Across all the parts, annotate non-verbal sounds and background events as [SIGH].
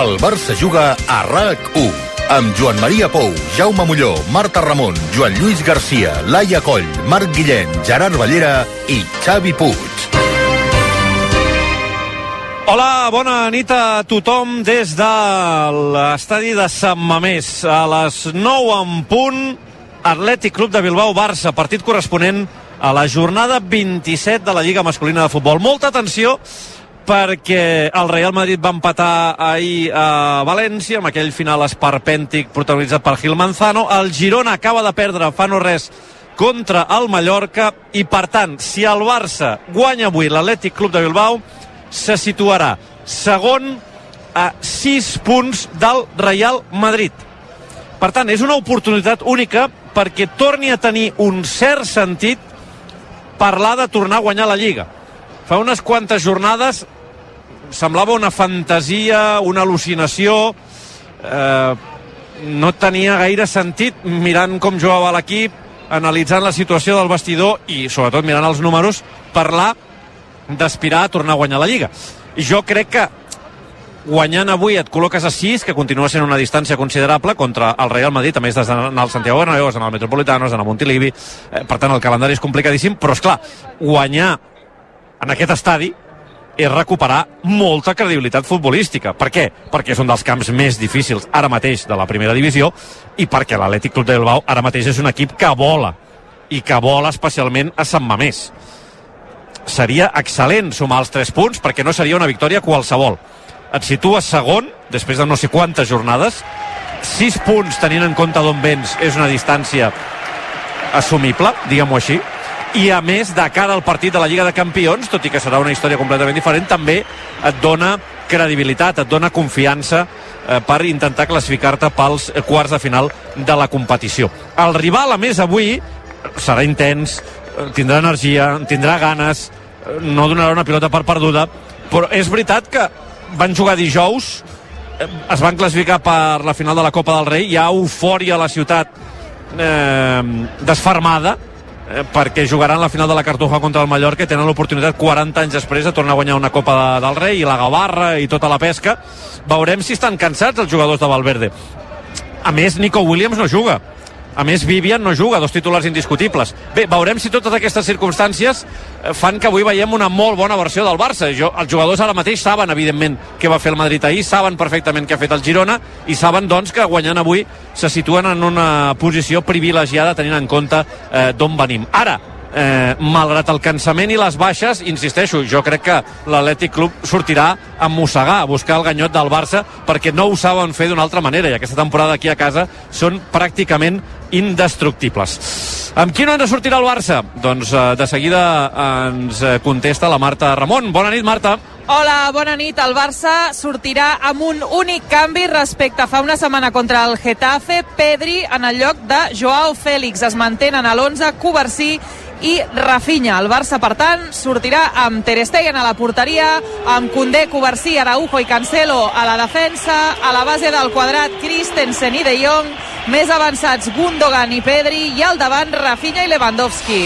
El Barça juga a RAC1 amb Joan Maria Pou, Jaume Molló, Marta Ramon, Joan Lluís Garcia, Laia Coll, Marc Guillén, Gerard Ballera i Xavi Puig. Hola, bona nit a tothom des de l'estadi de Sant Mamés. A les 9 en punt, Atlètic Club de Bilbao-Barça, partit corresponent a la jornada 27 de la Lliga Masculina de Futbol. Molta atenció perquè el Real Madrid va empatar ahir a València amb aquell final esperpèntic protagonitzat per Gil Manzano. El Girona acaba de perdre fa no res contra el Mallorca i per tant, si el Barça guanya avui l'Atlètic Club de Bilbao se situarà segon a 6 punts del Real Madrid. Per tant, és una oportunitat única perquè torni a tenir un cert sentit parlar de tornar a guanyar la Lliga. Fa unes quantes jornades semblava una fantasia, una al·lucinació, eh, no tenia gaire sentit mirant com jugava l'equip, analitzant la situació del vestidor i sobretot mirant els números, parlar d'aspirar a tornar a guanyar la Lliga. Jo crec que guanyant avui et col·loques a 6, que continua sent una distància considerable contra el Real Madrid, a més has d'anar al Santiago Bernabéu, d'anar al Metropolitano, d'anar al Montilivi, eh, per tant el calendari és complicadíssim, però és clar, guanyar en aquest estadi és recuperar molta credibilitat futbolística. Per què? Perquè és un dels camps més difícils ara mateix de la primera divisió i perquè l'Atlètic Club de Bilbao ara mateix és un equip que vola i que vola especialment a Sant Mamés. Seria excel·lent sumar els 3 punts perquè no seria una victòria qualsevol. Et situes segon, després de no sé quantes jornades, 6 punts tenint en compte d'on vens és una distància assumible, diguem-ho així, i a més, de cara al partit de la Lliga de Campions, tot i que serà una història completament diferent, també et dona credibilitat, et dona confiança eh, per intentar classificar-te pels quarts de final de la competició. El rival, a més, avui serà intens, eh, tindrà energia, tindrà ganes, eh, no donarà una pilota per perduda, però és veritat que van jugar dijous, eh, es van classificar per la final de la Copa del Rei, hi ha eufòria a la ciutat eh, desfermada, eh, perquè jugaran la final de la Cartuja contra el Mallorca i tenen l'oportunitat 40 anys després de tornar a guanyar una Copa de, del Rei i la Gavarra i tota la pesca. Veurem si estan cansats els jugadors de Valverde. A més, Nico Williams no juga. A més, Vivian no juga, dos titulars indiscutibles. Bé, veurem si totes aquestes circumstàncies eh, fan que avui veiem una molt bona versió del Barça. Jo, els jugadors ara mateix saben, evidentment, què va fer el Madrid ahir, saben perfectament què ha fet el Girona i saben, doncs, que guanyant avui se situen en una posició privilegiada tenint en compte eh, d'on venim. Ara, eh, malgrat el cansament i les baixes, insisteixo, jo crec que l'Atlètic Club sortirà a mossegar, a buscar el ganyot del Barça, perquè no ho saben fer d'una altra manera, i aquesta temporada aquí a casa són pràcticament indestructibles. Amb qui no ens sortirà el Barça? Doncs eh, de seguida ens eh, contesta la Marta Ramon. Bona nit, Marta. Hola, bona nit. El Barça sortirà amb un únic canvi respecte a fa una setmana contra el Getafe. Pedri en el lloc de Joao Fèlix. Es mantenen a l'11 Covarsí i Rafinha. El Barça, per tant, sortirà amb Ter Stegen a la porteria, amb Koundé, Covarsí, Araujo i Cancelo a la defensa, a la base del quadrat Christensen i De Jong, més avançats Gundogan i Pedri, i al davant Rafinha i Lewandowski.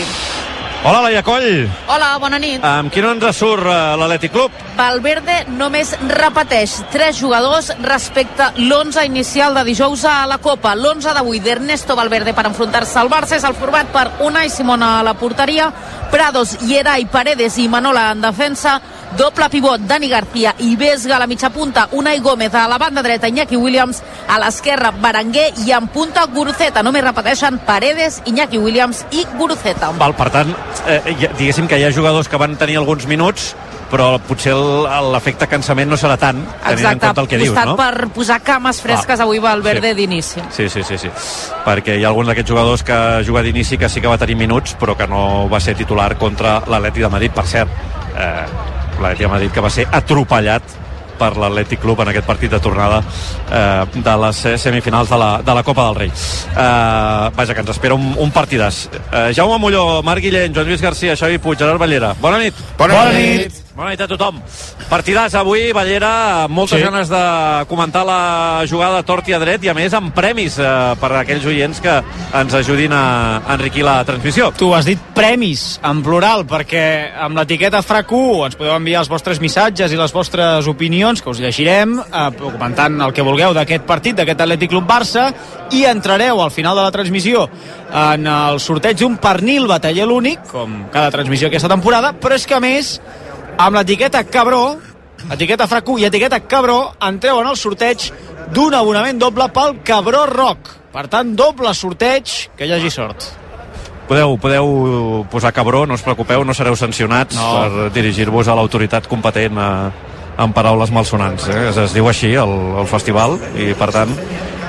Hola, Laia Coll. Hola, bona nit. Amb qui no ens surt uh, l'Atlètic Club? Valverde només repeteix tres jugadors respecte l'11 inicial de dijous a la Copa. L'11 d'avui d'Ernesto Valverde per enfrontar-se al Barça és el format per Unai Simona a la porteria, Prados, Yeray, Paredes i Manola en defensa, doble pivot Dani García i Vesga a la mitja punta, Unai Gómez a la banda dreta, Iñaki Williams a l'esquerra, Berenguer i en punta Guruceta. Només repeteixen Paredes, Iñaki Williams i Guruceta. Val, per tant, eh, diguéssim que hi ha jugadors que van tenir alguns minuts però potser l'efecte cansament no serà tant, tenint Exacte, en compte el que dius, no? per posar cames fresques Clar. avui Valverde Sí. d'inici. Sí, sí, sí, sí. Perquè hi ha alguns d'aquests jugadors que juga d'inici que sí que va tenir minuts, però que no va ser titular contra l'Atleti de Madrid, per cert. Eh, L'Atleti de Madrid que va ser atropellat per l'Atlètic Club en aquest partit de tornada eh, de les semifinals de la, de la Copa del Rei. Eh, vaja, que ens espera un, un partidàs. Eh, Jaume Molló, Marc Guillén, Joan Lluís Garcia, Xavi Puig, Gerard Ballera. Bona nit. Bona, Bona nit. nit. Bona nit a tothom. Partidàs avui, Ballera, moltes Sí. ganes de comentar la jugada tort i a dret i a més amb premis eh, per a aquells oients que ens ajudin a enriquir la transmissió. Tu has dit premis, en plural, perquè amb l'etiqueta FRAC1 ens podeu enviar els vostres missatges i les vostres opinions, que us llegirem, eh, comentant el que vulgueu d'aquest partit, d'aquest Atlètic Club Barça, i entrareu al final de la transmissió en el sorteig d'un pernil bataller únic, com cada transmissió aquesta temporada, però és que a més, amb l'etiqueta Cabró, etiqueta FRAC1 i etiqueta Cabró, entreu en el sorteig d'un abonament doble pel Cabró Rock. Per tant, doble sorteig, que hi hagi sort. Podeu, podeu posar cabró, no us preocupeu, no sereu sancionats No. per dirigir-vos a l'autoritat competent a, en paraules malsonants. Eh? Es, es diu així, el, el festival, i per tant,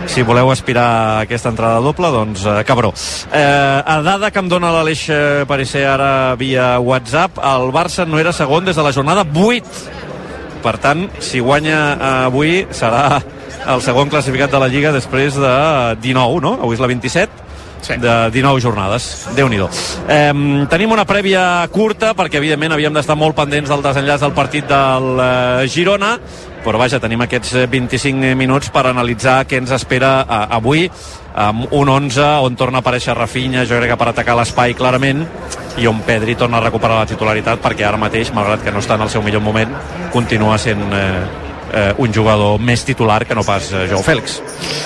si voleu aspirar a aquesta entrada doble, doncs eh, cabró. Eh, a dada que em dona l'Aleix Parisser ara via WhatsApp, el Barça no era segon des de la jornada 8. Per tant, si guanya avui, serà el segon classificat de la Lliga després de 19, no? Avui és la 27 Sí. de 19 jornades. déu nhi eh, Tenim una prèvia curta, perquè evidentment havíem d'estar molt pendents del desenllaç del partit del eh, Girona, però vaja, tenim aquests eh, 25 minuts per analitzar què ens espera eh, avui. Amb un 11 on torna a aparèixer Rafinha, jo crec que per atacar l'espai clarament, i on Pedri torna a recuperar la titularitat perquè ara mateix, malgrat que no està en el seu millor moment, continua sent eh, eh, un jugador més titular que no pas eh, Joao Fèlix.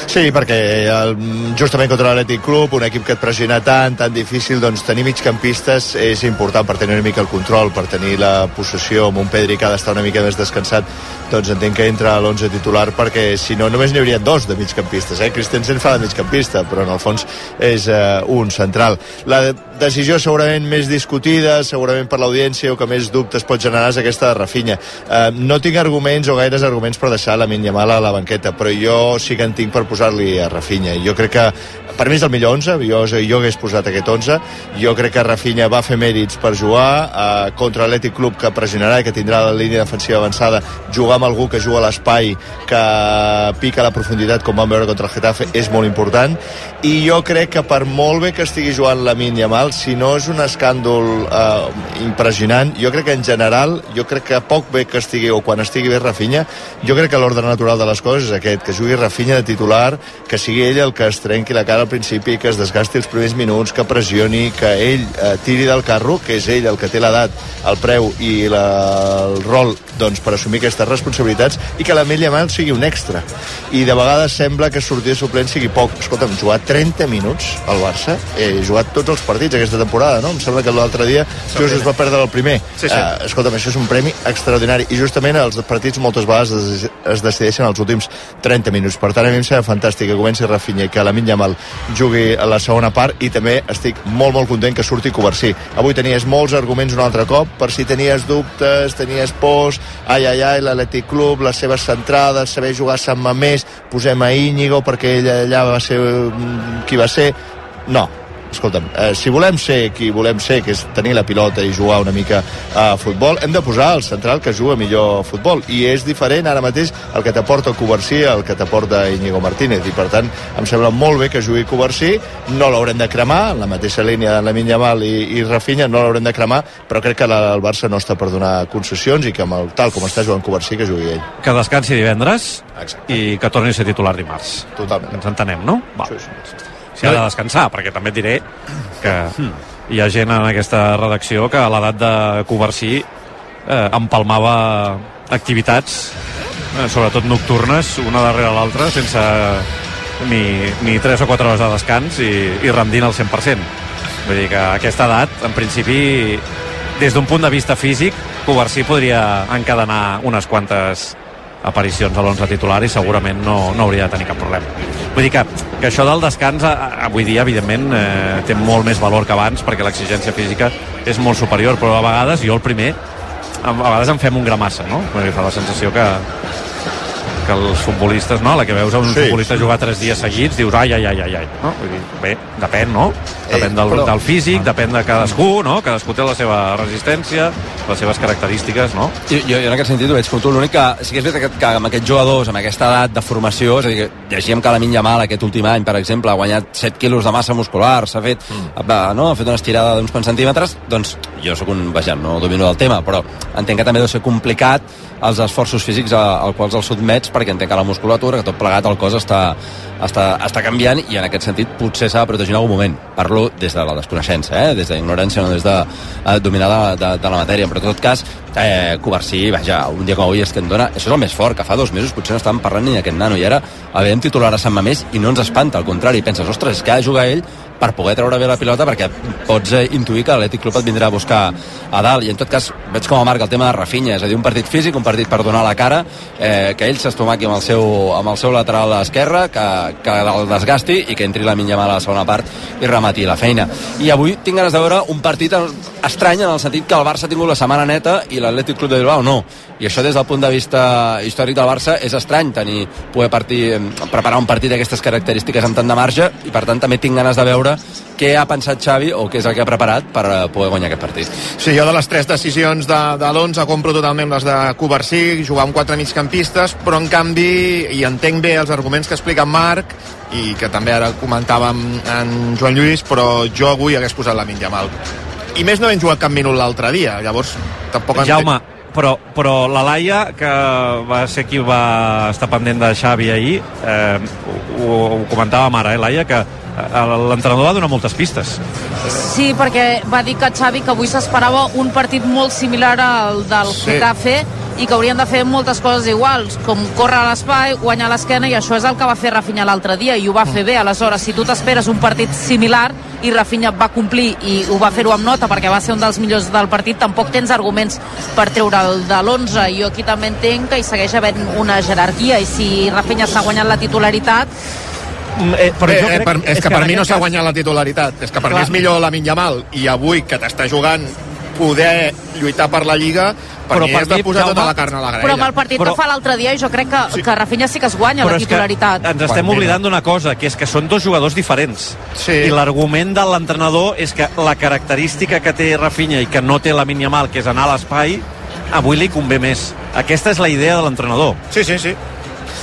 Sí, perquè el, justament contra l'Atlètic Club, un equip que et pressiona tant, tan difícil, doncs tenir migcampistes és important per tenir una mica el control, per tenir la possessió amb un Pedri que ha d'estar una mica més descansat, doncs entenc que entra a l'11 titular perquè si no només n'hi hauria dos de migcampistes, eh? Christensen fa de migcampista, però en el fons és eh, un central. La decisió segurament més discutida, segurament per l'audiència o que més dubtes pot generar és aquesta de Rafinha. Eh, no tinc arguments o gaires arguments per deixar la Yamal a la banqueta, però jo sí que en tinc per posar-li a Rafinha. Jo crec que per mi és el millor 11, jo, jo hagués posat aquest 11. Jo crec que Rafinha va fer mèrits per jugar eh, contra l'Atlètic Club que pressionarà i que tindrà la línia defensiva avançada. Jugar amb algú que juga a l'espai, que pica la profunditat, com vam veure contra el Getafe, és molt important. I jo crec que per molt bé que estigui jugant la Yamal, si no és un escàndol eh, impressionant, jo crec que en general, jo crec que poc bé que estigui, o quan estigui bé Rafinha, jo crec que l'ordre natural de les coses és aquest, que jugui Rafinha de titular, que sigui ell el que es trenqui la cara al principi, que es desgasti els primers minuts, que pressioni, que ell eh, tiri del carro, que és ell el que té l'edat, el preu i la, el rol doncs, per assumir aquestes responsabilitats i que la Mella Mal sigui un extra. I de vegades sembla que sortir de suplent sigui poc. Escolta'm, jugar 30 minuts al Barça, he jugat tots els partits aquesta temporada, no? Em sembla que l'altre dia just es va perdre el primer. Sí, sí. Eh, escolta'm, això és un premi extraordinari i justament els partits moltes vegades es, decideixen als últims 30 minuts. Per tant, a mi em sembla fantàstic que comenci Rafinha i que la Yamal jugui a la segona part i també estic molt, molt content que surti Covarsí. Avui tenies molts arguments un altre cop, per si tenies dubtes, tenies pors, ai, ai, ai, l'Atlètic Club, les seves centrades, saber jugar a Sant Mamés, posem a Íñigo perquè ell allà va ser mm, qui va ser. No, escolta'm, eh, si volem ser qui volem ser, que és tenir la pilota i jugar una mica a futbol, hem de posar el central que juga millor a futbol. I és diferent ara mateix el que t'aporta Covarsí el que t'aporta Íñigo Martínez. I per tant, em sembla molt bé que jugui Covarsí, no l'haurem de cremar, en la mateixa línia de la Yamal i, i Rafinha, no l'haurem de cremar, però crec que la, el Barça no està per donar concessions i que amb el, tal com està jugant Covarsí, que jugui ell. Que descansi divendres Exacte. i que torni a ser titular dimarts. Totalment. Ens entenem, no? Va. Sí, sí. Si ha de descansar, perquè també et diré que hi ha gent en aquesta redacció que a l'edat de Covarsí eh, empalmava activitats, eh, sobretot nocturnes, una darrere l'altra, sense ni, ni 3 o 4 hores de descans i, i rendint al 100%. Vull dir que a aquesta edat, en principi, des d'un punt de vista físic, Covarsí podria encadenar unes quantes aparicions a l'11 titular i segurament no, no hauria de tenir cap problema. Vull dir que, que això del descans avui dia, evidentment, eh, té molt més valor que abans perquè l'exigència física és molt superior, però a vegades, jo el primer, a, vegades em fem un gra massa, no? Perquè fa la sensació que, que els futbolistes, no? La que veus a un Sí. futbolista jugar tres dies seguits, dius ai, ai, ai, ai, ai. No? Vull dir, bé, depèn, no? Depèn del, però- del físic, depèn de cadascú, no? Cadascú té la seva resistència, les seves característiques, no? Jo, jo, jo en aquest sentit ho veig com tu, l'únic que sí que és veritat que, que amb aquests jugadors, amb aquesta edat de formació, és a dir, que llegíem que la Minya Mal aquest últim any, per exemple, ha guanyat 7 quilos de massa muscular, s'ha fet, mm. no? ha fet una estirada d'uns quants centímetres, doncs jo sóc un, vaja, no domino del tema, però entenc que també deu ser complicat els esforços físics als quals els sotmets perquè entenc que la musculatura, que tot plegat el cos està, està, està canviant i en aquest sentit potser s'ha de protegir en algun moment. Parlo des de la desconeixença, eh? des de la ignorància, no des de eh, dominar de, de, de la matèria. Però en tot cas, eh, Covarsí, vaja, un dia com avui és que en dona... Això és el més fort, que fa dos mesos potser no estàvem parlant ni d'aquest nano i ara el veiem titular a Sant Mamés i no ens espanta, al contrari, penses, ostres, és que ha de jugar ell per poder treure bé la pilota perquè pots eh, intuir que l'Atlètic Club et vindrà a buscar a dalt i en tot cas veig com a marca el tema de Rafinha és a dir, un partit físic, un partit per donar la cara eh, que ell s'estomaqui amb, el seu, amb el seu lateral esquerre que, que el desgasti i que entri la Minyamal a la segona part i remati la feina. I avui tinc ganes de veure un partit estrany en el sentit que el Barça ha tingut la setmana neta i l'Atlètic Club de Bilbao no i això des del punt de vista històric del Barça és estrany tenir, poder partir, preparar un partit d'aquestes característiques amb tant de marge i per tant també tinc ganes de veure què ha pensat Xavi o què és el que ha preparat per eh, poder guanyar aquest partit. Sí, jo de les tres decisions de, de l'11 compro totalment les de Covarsí, jugar amb quatre migcampistes, però en canvi, i entenc bé els arguments que explica Marc, i que també ara comentàvem en Joan Lluís, però jo avui hagués posat la Minyamal. I més no hem jugat cap minut l'altre dia, llavors tampoc entenc... Jaume, però, però la Laia, que va ser qui va estar pendent de Xavi ahir, eh, ho, ho comentàvem ara, eh, Laia, que eh, l'entrenador va donar moltes pistes. Sí, perquè va dir que Xavi que avui s'esperava un partit molt similar al del sí. Getafe i que haurien de fer moltes coses iguals, com córrer a l'espai, guanyar l'esquena, i això és el que va fer Rafinha l'altre dia, i ho va fer bé. Aleshores, si tu t'esperes un partit similar i Rafinha va complir i ho va fer-ho amb nota perquè va ser un dels millors del partit, tampoc tens arguments per treure'l de l'11. Jo aquí també entenc que hi segueix havent una jerarquia, i si Rafinha s'ha guanyat la titularitat, Eh, però Bé, jo eh, crec, per, és, que, en per mi no s'ha cas- guanyat la titularitat. És que per Clar. mi és millor la Minyamal i avui que t'està jugant poder lluitar per la Lliga, per Però mi per és de mi, posar Jaume, tota la carn a la graella. però amb el partit Però- que fa l'altre dia jo crec que, sí. que Rafinha sí que es guanya la és que titularitat. ens estem oblidant d'una cosa, que és que són dos jugadors diferents. Sí. I l'argument de l'entrenador és que la característica que té Rafinha i que no té la Mal, que és anar a l'espai, avui li convé més. Aquesta és la idea de l'entrenador. Sí, sí, sí.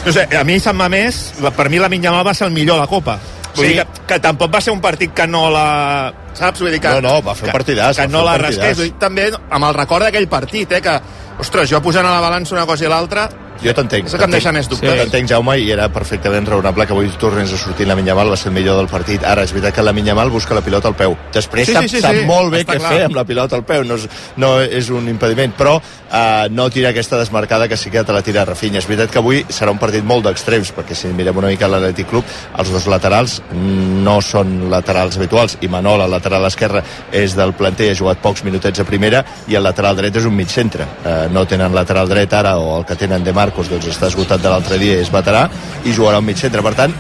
No sé, a mi Sant Mamés, la, per mi la Minyamal va ser el millor de la Copa. Vull Sí. dir que, que tampoc va ser un partit que no la... Saps? Vull dir que, No, no, va fer un que- partidàs, Que va no la rasqués. També amb el record d'aquell partit, eh, que, ostres, jo posant a la balança una cosa i l'altra, Jo t'entenc. És el que em deixa més dubtós. Sí. T'entenc, Jaume, i era perfectament raonable que avui tornés a sortir la Minyamal, va ser el millor del partit. Ara, és veritat que la Minyamal busca la pilota al peu. Després Sí, sap, sí, sí, sap sí, molt bé està què clar. fer amb la pilota al peu, no és, no és un impediment, però eh, no tira aquesta desmarcada que sí que te la tira Rafinha. És veritat que avui serà un partit molt d'extrems, perquè si mirem una mica l'Atlètic Club, els dos laterals no són laterals habituals, i Manol, el lateral esquerre, és del planter, ha jugat pocs minutets a primera, i el lateral dret és un mig centre. Eh, no tenen lateral dret ara, o el que tenen de Marcos, doncs està esgotat de l'altre dia, és veterà, i jugarà un mig centre. Per tant,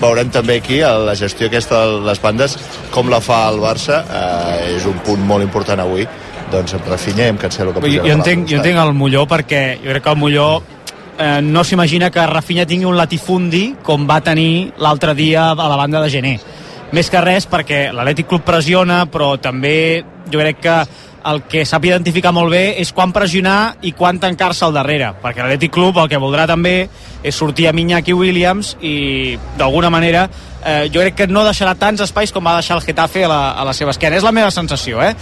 veurem també aquí a la gestió aquesta de les bandes com la fa el Barça eh, és un punt molt important avui doncs amb Rafinha i amb Cancelo que Jo, jo, entenc, jo entenc el Molló perquè jo crec que el Molló eh, no s'imagina que Rafinha tingui un latifundi com va tenir l'altre dia a la banda de gener. Més que res perquè l'Atlètic Club pressiona, però també jo crec que el que sap identificar molt bé és quan pressionar i quan tancar-se al darrere, perquè l'Atlètic Club el que voldrà també és sortir a Iñaki Williams i d'alguna manera eh, jo crec que no deixarà tants espais com va deixar el Getafe a la, a la seva esquena. És la meva sensació, eh?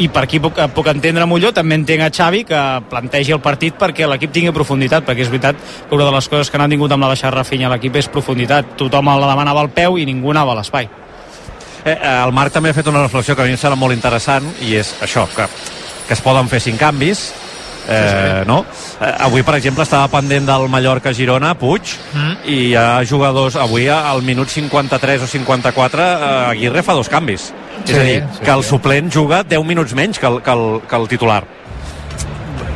i per aquí puc, puc entendre Molló, també entenc a Xavi que plantegi el partit perquè l'equip tingui profunditat, perquè és veritat que una de les coses que n'han tingut amb la baixada Rafinha a l'equip és profunditat. Tothom la demanava al peu i ningú anava a l'espai. Eh, eh, el Marc també ha fet una reflexió que a mi em sembla molt interessant i és això, que, que es poden fer cinc canvis eh, sí, sí. no? Eh, avui per exemple estava pendent del Mallorca-Girona Puig mm. i hi ha jugadors avui al minut 53 o 54 eh, Aguirre fa dos canvis sí, és a dir, sí, que el suplent juga 10 minuts menys que el, que el, que el titular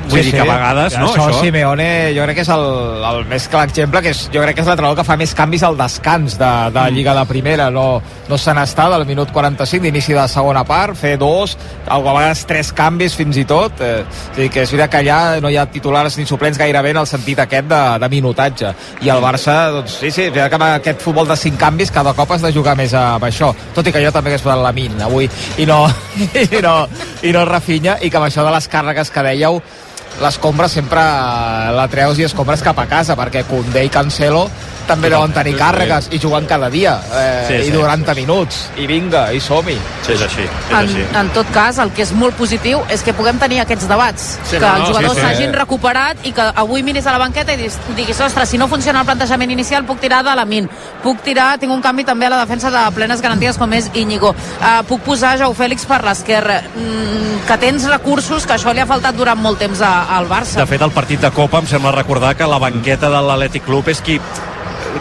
Vull dir que a vegades, no, això, això? Simeone, jo crec que és el, el més clar exemple, que és, jo crec que és l'entrenador que fa més canvis al descans de, de Mm. Lliga de Primera, no, no se n'està del minut 45 d'inici de la segona part, fer dos, a vegades tres canvis fins i tot, eh, és dir, que és veritat que allà no hi ha titulars ni suplents gairebé en el sentit aquest de, de minutatge, i el Barça, doncs sí, sí, és veritat que amb aquest futbol de cinc canvis cada cop has de jugar més amb això, tot i que jo també hagués posat la min avui, i no, [LAUGHS] i no, i no Rafinha, i que amb això de les càrregues que dèieu, l'escombra sempre la treus i escombres cap a casa perquè Koundé i Cancelo també deuen tenir sí, sí. càrregues i jugant cada dia eh, Sí, sí, i 90 sí. minuts i vinga, i som-hi Sí, és així, és En, així. en tot cas, el que és molt positiu és que puguem tenir aquests debats, Sí, que no, els no, jugadors sí, sí. s'hagin recuperat i que avui miris a la banqueta i diguis, ostres, si no funciona el plantejament inicial puc tirar de la min, puc tirar, tinc un canvi també a la defensa de plenes garanties com és Íñigo, uh, puc posar Jau Fèlix per l'esquerra, mm, que tens recursos, que això li ha faltat durant molt temps a, al Barça. De fet, el partit de Copa em sembla recordar que la banqueta de l'Atlètic Club és qui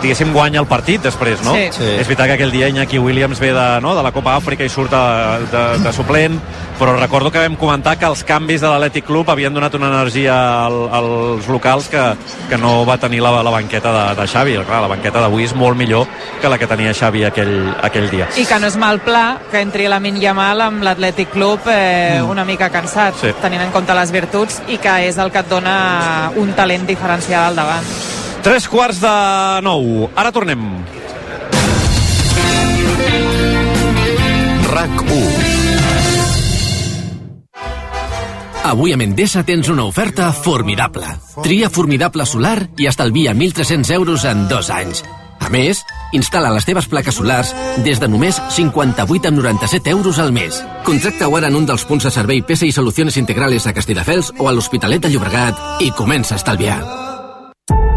diguéssim, guanya el partit després, no? Sí. Sí. És veritat que aquell dia Iñaki Williams ve de, no, de la Copa Àfrica i surt de, de, de suplent, però recordo que vam comentar que els canvis de l'Atlètic Club havien donat una energia al, als locals que, que no va tenir la, la banqueta de, de Xavi. Clar, la banqueta d'avui és molt millor que la que tenia Xavi aquell, aquell dia. I que no és mal pla que entri la Yamal amb l'Atlètic Club eh, una mica cansat, Sí. tenint en compte les virtuts i que és el que et dona un talent diferencial al davant. Tres quarts de nou. Ara tornem. RAC 1. Avui a Mendesa tens una oferta formidable. Tria formidable solar i estalvia 1.300 euros en dos anys. A més, instal·la les teves plaques solars des de només 58 amb 97 euros al mes. Contracta-ho ara en un dels punts de servei PSI Soluciones Integrales a Castelldefels o a l'Hospitalet de Llobregat i comença a estalviar.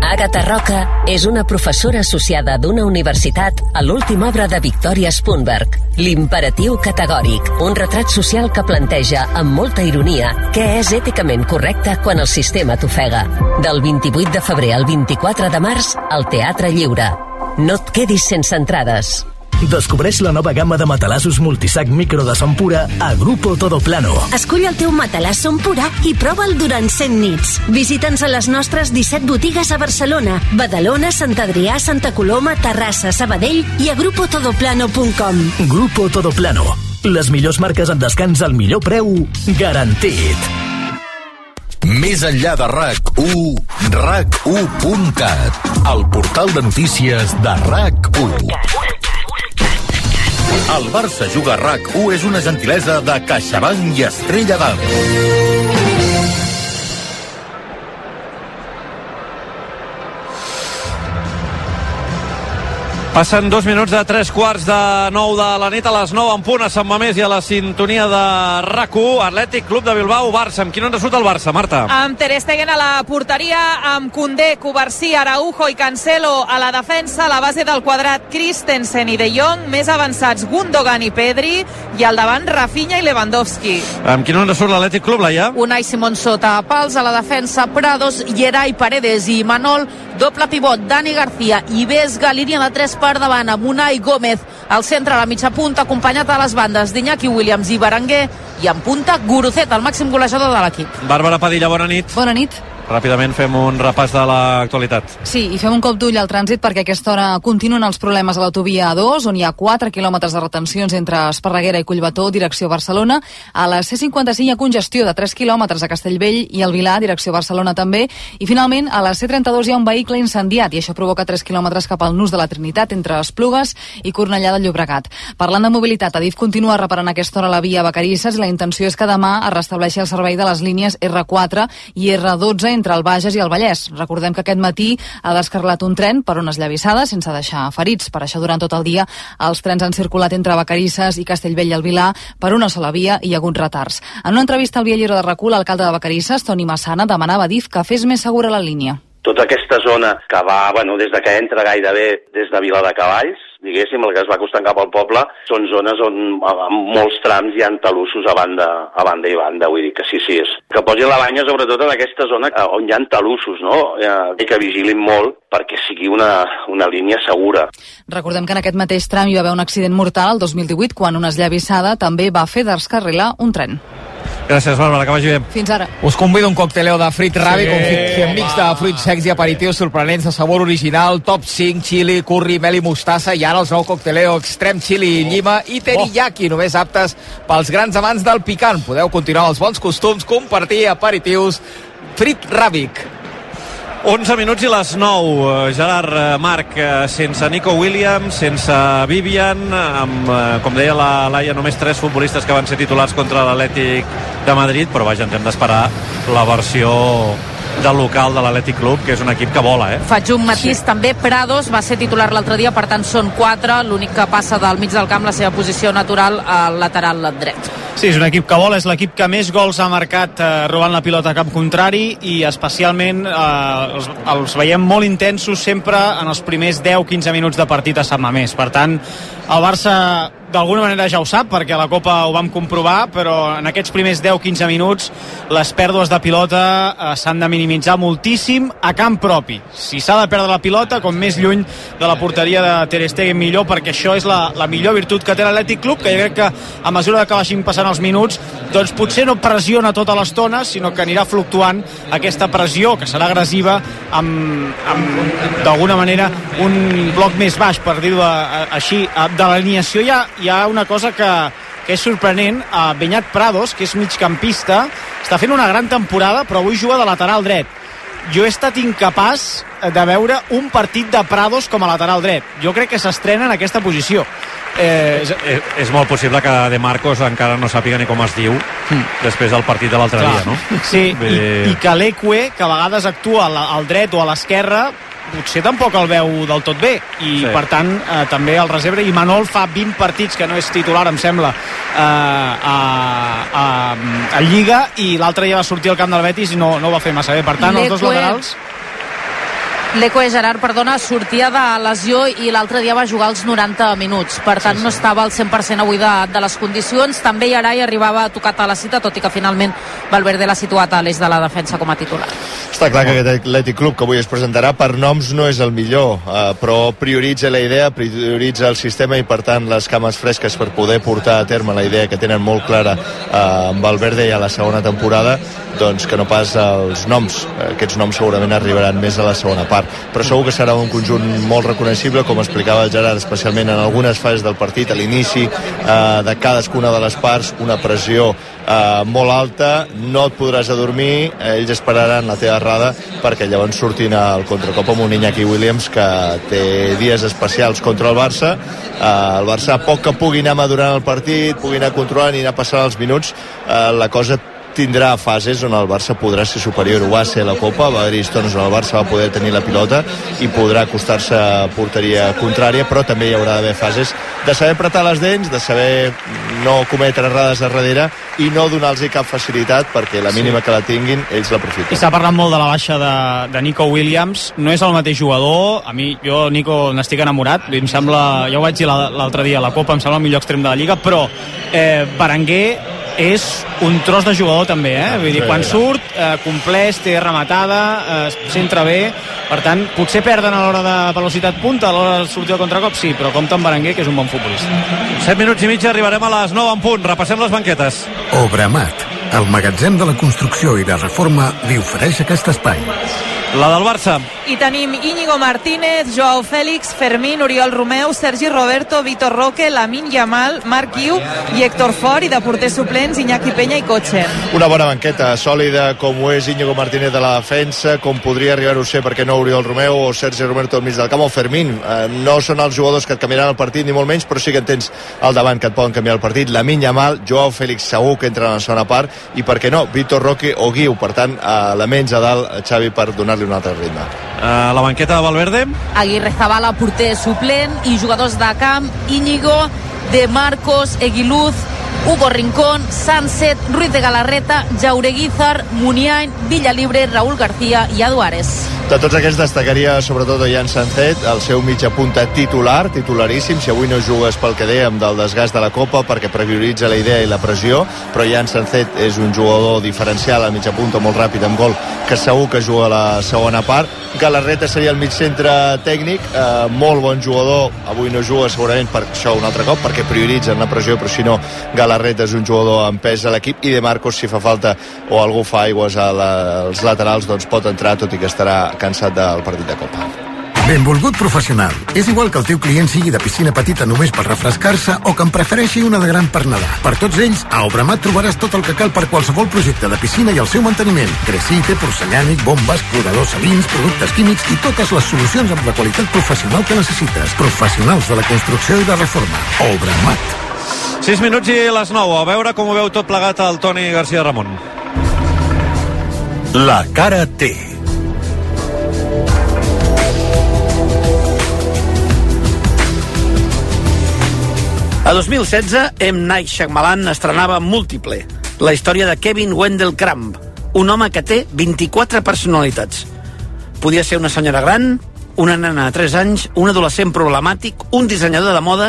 Agatha Roca és una professora associada d'una universitat a l'última obra de Victoria Spunberg, L'imperatiu categòric, un retrat social que planteja amb molta ironia què és èticament correcte quan el sistema t'ofega. Del 28 de febrer al 24 de març, al Teatre Lliure. No et quedis sense entrades. Descobreix la nova gamma de matalassos multisac micro de son pura a Grupo Todo Plano. Escull el teu matalàs Som Pura i prova'l durant 100 nits. Visita'ns a les nostres 17 botigues a Barcelona, Badalona, Sant Adrià, Santa Coloma, Terrassa, Sabadell i a grupotodoplano.com. Grupo Todo Plano. Les millors marques en descans al millor preu garantit. Més enllà de RAC1, RAC1.cat, el portal de notícies de RAC1. El Barça juga a RAC1 és una gentilesa de CaixaBank i Estrella d'Am. Passen dos minuts de tres quarts de nou de la nit a les nou en punt a Sant Mamés i a la sintonia de RAC1, Atlètic Club de Bilbao, Barça. Amb qui no en resulta el Barça, Marta? Amb Ter Stegen a la porteria, amb Koundé, Covarsí, Araujo i Cancelo a la defensa, a la base del quadrat Christensen i De Jong, més avançats Gundogan i Pedri, i al davant Rafinha i Lewandowski. Amb qui no en surt l'Atlètic Club, Laia? Unai Simón sota pals a la defensa, Prados, Gerai Paredes i Manol, doble pivot, Dani García i Vesga, línia de 3 per davant amb Unai Gómez al centre a la mitja punta, acompanyat a les bandes d'Iñaki Williams i Berenguer i en punta Gurucet, el màxim golejador de l'equip. Bàrbara Padilla, bona nit. Bona nit. Ràpidament fem un repàs de l'actualitat. Sí, i fem un cop d'ull al trànsit perquè aquesta hora continuen els problemes a l'autovia A2, on hi ha 4 quilòmetres de retencions entre Esparreguera i Collbató, direcció Barcelona. A la C55 hi ha congestió de 3 quilòmetres a Castellvell i el Vilar, direcció Barcelona també. I finalment, a la C32 hi ha un vehicle incendiat i això provoca 3 quilòmetres cap al nus de la Trinitat entre Esplugues i Cornellà del Llobregat. Parlant de mobilitat, Adif continua reparant aquesta hora la via Vacarisses i la intenció és que demà es restableixi el servei de les línies R4 i R12 entre el Bages i el Vallès. Recordem que aquest matí ha descarrelat un tren per unes llavissades sense deixar ferits. Per això durant tot el dia els trens han circulat entre Vacarisses i Castellvell i el Vilar per una sola via i hi ha hagut retards. En una entrevista al Viallero de Recul, l'alcalde de Vacarisses, Toni Massana, demanava a DIF que fes més segura la línia tota aquesta zona que va, bueno, des de que entra gairebé des de Vila de Cavalls, diguéssim, el que es va acostant cap al poble, són zones on en molts trams hi ha talussos a banda, a banda i banda, vull dir que sí, sí, és. Que posi la banya sobretot en aquesta zona on hi ha talussos, no? I que vigilin molt perquè sigui una, una línia segura. Recordem que en aquest mateix tram hi va haver un accident mortal el 2018 quan una esllavissada també va fer descarrilar un tren. Gràcies, Bàrbara, que vagi bé. Fins ara. Us convido a un cocteleo de frit ràbic, Sí, un frit mix de fruits secs i aperitius sorprenents de sabor original, top 5, chili, curri, mel i mostassa, i ara els nou cocteleo extrem chili i llima i teriyaki, només aptes pels grans amants del picant. Podeu continuar els bons costums, compartir aperitius, frit ràbic. 11 minuts i les 9. Eh, Gerard, eh, Marc, eh, sense Nico Williams, sense Vivian, amb, com deia la Laia, només tres futbolistes que van ser titulars contra l'Atlètic de Madrid, però vaja, ens hem d'esperar la versió del local de l'Atlètic Club, que és un equip que vola, eh? Faig un matís sí. també, Prados va ser titular l'altre dia, per tant són quatre, l'únic que passa del mig del camp la seva posició natural al lateral dret. Sí, és un equip que vol, és l'equip que més gols ha marcat eh, robant la pilota a camp contrari i especialment eh, els, els veiem molt intensos sempre en els primers 10-15 minuts de partit a Sant Mamés. Per tant, el Barça d'alguna manera ja ho sap perquè a la Copa ho vam comprovar però en aquests primers 10-15 minuts les pèrdues de pilota eh, s'han de minimitzar moltíssim a camp propi. Si s'ha de perdre la pilota com més lluny de la porteria de Ter Stegen millor perquè això és la, la millor virtut que té l'Atlètic Club que jo crec que a mesura que vagin passant els minuts doncs potser no pressiona tota l'estona sinó que anirà fluctuant aquesta pressió que serà agressiva amb, amb d'alguna manera un bloc més baix per dir-ho eh, així de l'alineació. Ha, hi ha una cosa que, que és sorprenent, a Benyat Prados, que és migcampista, està fent una gran temporada, però avui juga de lateral dret. Jo he estat incapaç de veure un partit de Prados com a lateral dret. Jo crec que s'estrena en aquesta posició. Eh, és, és, és molt possible que De Marcos encara no sàpiga ni com es diu mm. després del partit de l'altre dia, no? Sí, Bé... i, i que l'Eque, que a vegades actua al, al dret o a l'esquerra, potser tampoc el veu del tot bé i sí. per tant eh, també el reserva i Manol fa 20 partits que no és titular em sembla eh, a, a, a Lliga i l'altre dia va sortir al camp del Betis i no, no ho va fer massa bé per tant els dos laterals L'Eco Gerard, perdona, sortia de lesió i l'altre dia va jugar els 90 minuts. Per tant, sí, sí. no estava al 100% avui de, de les condicions. També Arai arribava tocat a la cita, tot i que finalment Valverde l'ha situat a l'eix de la defensa com a titular. Està clar que aquest Atlètic Club que avui es presentarà per noms no és el millor, eh, però prioritza la idea, prioritza el sistema i per tant les cames fresques per poder portar a terme la idea que tenen molt clara eh, amb Valverde ja a la segona temporada doncs que no pas els noms. Aquests noms segurament arribaran més a la segona part. Però segur que serà un conjunt molt reconeixible, com explicava el Gerard, especialment en algunes fases del partit, a l'inici eh, de cadascuna de les parts, una pressió eh, molt alta, no et podràs adormir, ells esperaran la teva errada perquè llavors surtin al contracop amb un Iñaki Williams que té dies especials contra el Barça. Eh, el Barça, poc que pugui anar madurant el partit, pugui anar controlant i anar passant els minuts, eh, la cosa tindrà fases on el Barça podrà ser superior. Ho va ser la Copa, va haver-hi estones on el Barça va poder tenir la pilota i podrà acostar-se a porteria contrària, però també hi haurà d'haver fases de saber apretar les dents, de saber no cometre errades a darrere i no donar-los cap facilitat perquè la mínima sí. que la tinguin ells l'aprofiten. I s'ha parlat molt de la baixa de, de Nico Williams, no és el mateix jugador, a mi, jo Nico n'estic enamorat, em sembla, ja ho vaig dir l'altre dia a la Copa, em sembla el millor extrem de la Lliga, però eh, Berenguer és un tros de jugador també, eh? Vull dir, quan surt, eh, compleix, té rematada, eh, centra bé, per tant, potser perden a l'hora de velocitat punta, a l'hora de sortir al contracop, sí, però compta amb Berenguer, que és un bon futbolista. 7 minuts i mig arribarem a les 9 en punt. Repassem les banquetes. Obramat, el magatzem de la construcció i la reforma, li ofereix aquest espai. La del Barça. I tenim Íñigo Martínez, Joao Fèlix, Fermín, Oriol Romeu, Sergi Roberto, Vitor Roque, Lamin Yamal, Marc Iu i Héctor Fort i de porters suplents Iñaki Peña i Cotxe. Una bona banqueta, sòlida com ho és Íñigo Martínez de la defensa, com podria arribar-ho ser perquè no Oriol Romeu o Sergi Roberto al mig del camp o Fermín. Eh, no són els jugadors que et canviaran el partit ni molt menys, però sí que en tens al davant que et poden canviar el partit. Lamin Yamal, Joao Fèlix segur que entra en la segona part i per què no, Vitor Roque o Guiu. Per tant, elements a dalt, Xavi, per donar-li un altre ritme. Uh, la banqueta de Valverde. Aguirre Zabala, porter suplent i jugadors de camp, Íñigo, De Marcos, Eguiluz, Hugo Rincón, Sunset, Ruiz de Galarreta, Jaureguizar, Muniain, Villalibre, Raúl García i Aduares. De tots aquests destacaria sobretot Ollán Sancet, el seu mitja punta titular, titularíssim, si avui no jugues pel que dèiem del desgast de la Copa perquè prioritza la idea i la pressió, però Ollán Sancet és un jugador diferencial a mitja punta molt ràpid amb gol, que segur que juga a la segona part. Galarreta seria el mig centre tècnic, eh, molt bon jugador, avui no juga segurament per això un altre cop, perquè prioritzen la pressió, però si no, Galarreta és un jugador amb pes a l'equip, i De Marcos, si fa falta o algú fa aigües als laterals, doncs pot entrar, tot i que estarà cansat del partit de Copa. Benvolgut professional. És igual que el teu client sigui de piscina petita només per refrescar-se o que en prefereixi una de gran per nedar. Per tots ells, a Obramat trobaràs tot el que cal per qualsevol projecte de piscina i el seu manteniment. Gresite, porcellànic, bombes, cloradors salins, productes químics i totes les solucions amb la qualitat professional que necessites. Professionals de la construcció i la reforma. Obramat. 6 minuts i les 9. A veure com ho veu tot plegat el Toni García Ramon. La cara té. A 2016, M. Night Shyamalan estrenava Múltiple, la història de Kevin Wendell Crumb, un home que té 24 personalitats. Podia ser una senyora gran, una nena de 3 anys, un adolescent problemàtic, un dissenyador de moda,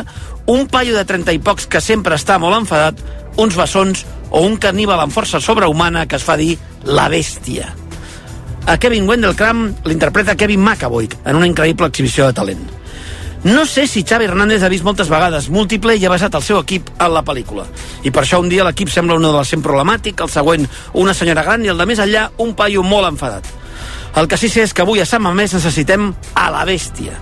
un paio de 30 i pocs que sempre està molt enfadat, uns bessons o un caníbal amb força sobrehumana que es fa dir la bèstia. A Kevin Wendell Crumb l'interpreta Kevin McAvoy en una increïble exhibició de talent. No sé si Xavi Hernández ha vist moltes vegades múltiple i ha basat el seu equip en la pel·lícula. I per això un dia l'equip sembla un adolescent problemàtic, el següent una senyora gran i el de més enllà un paio molt enfadat. El que sí sé és que avui a Sant Mamés necessitem a la bèstia.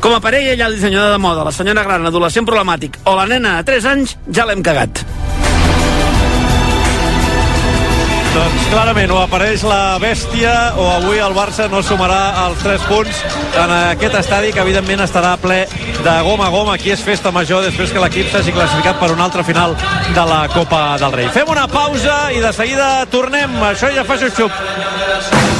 Com a parella ha el dissenyador de moda, la senyora gran, adolescent problemàtic o la nena de 3 anys, ja l'hem cagat. Doncs clarament, o apareix la bèstia o avui el Barça no sumarà els 3 punts en aquest estadi que evidentment estarà ple de goma a goma. Aquí és festa major després que l'equip s'hagi classificat per una altra final de la Copa del Rei. Fem una pausa i de seguida tornem. Això ja fa xup-xup.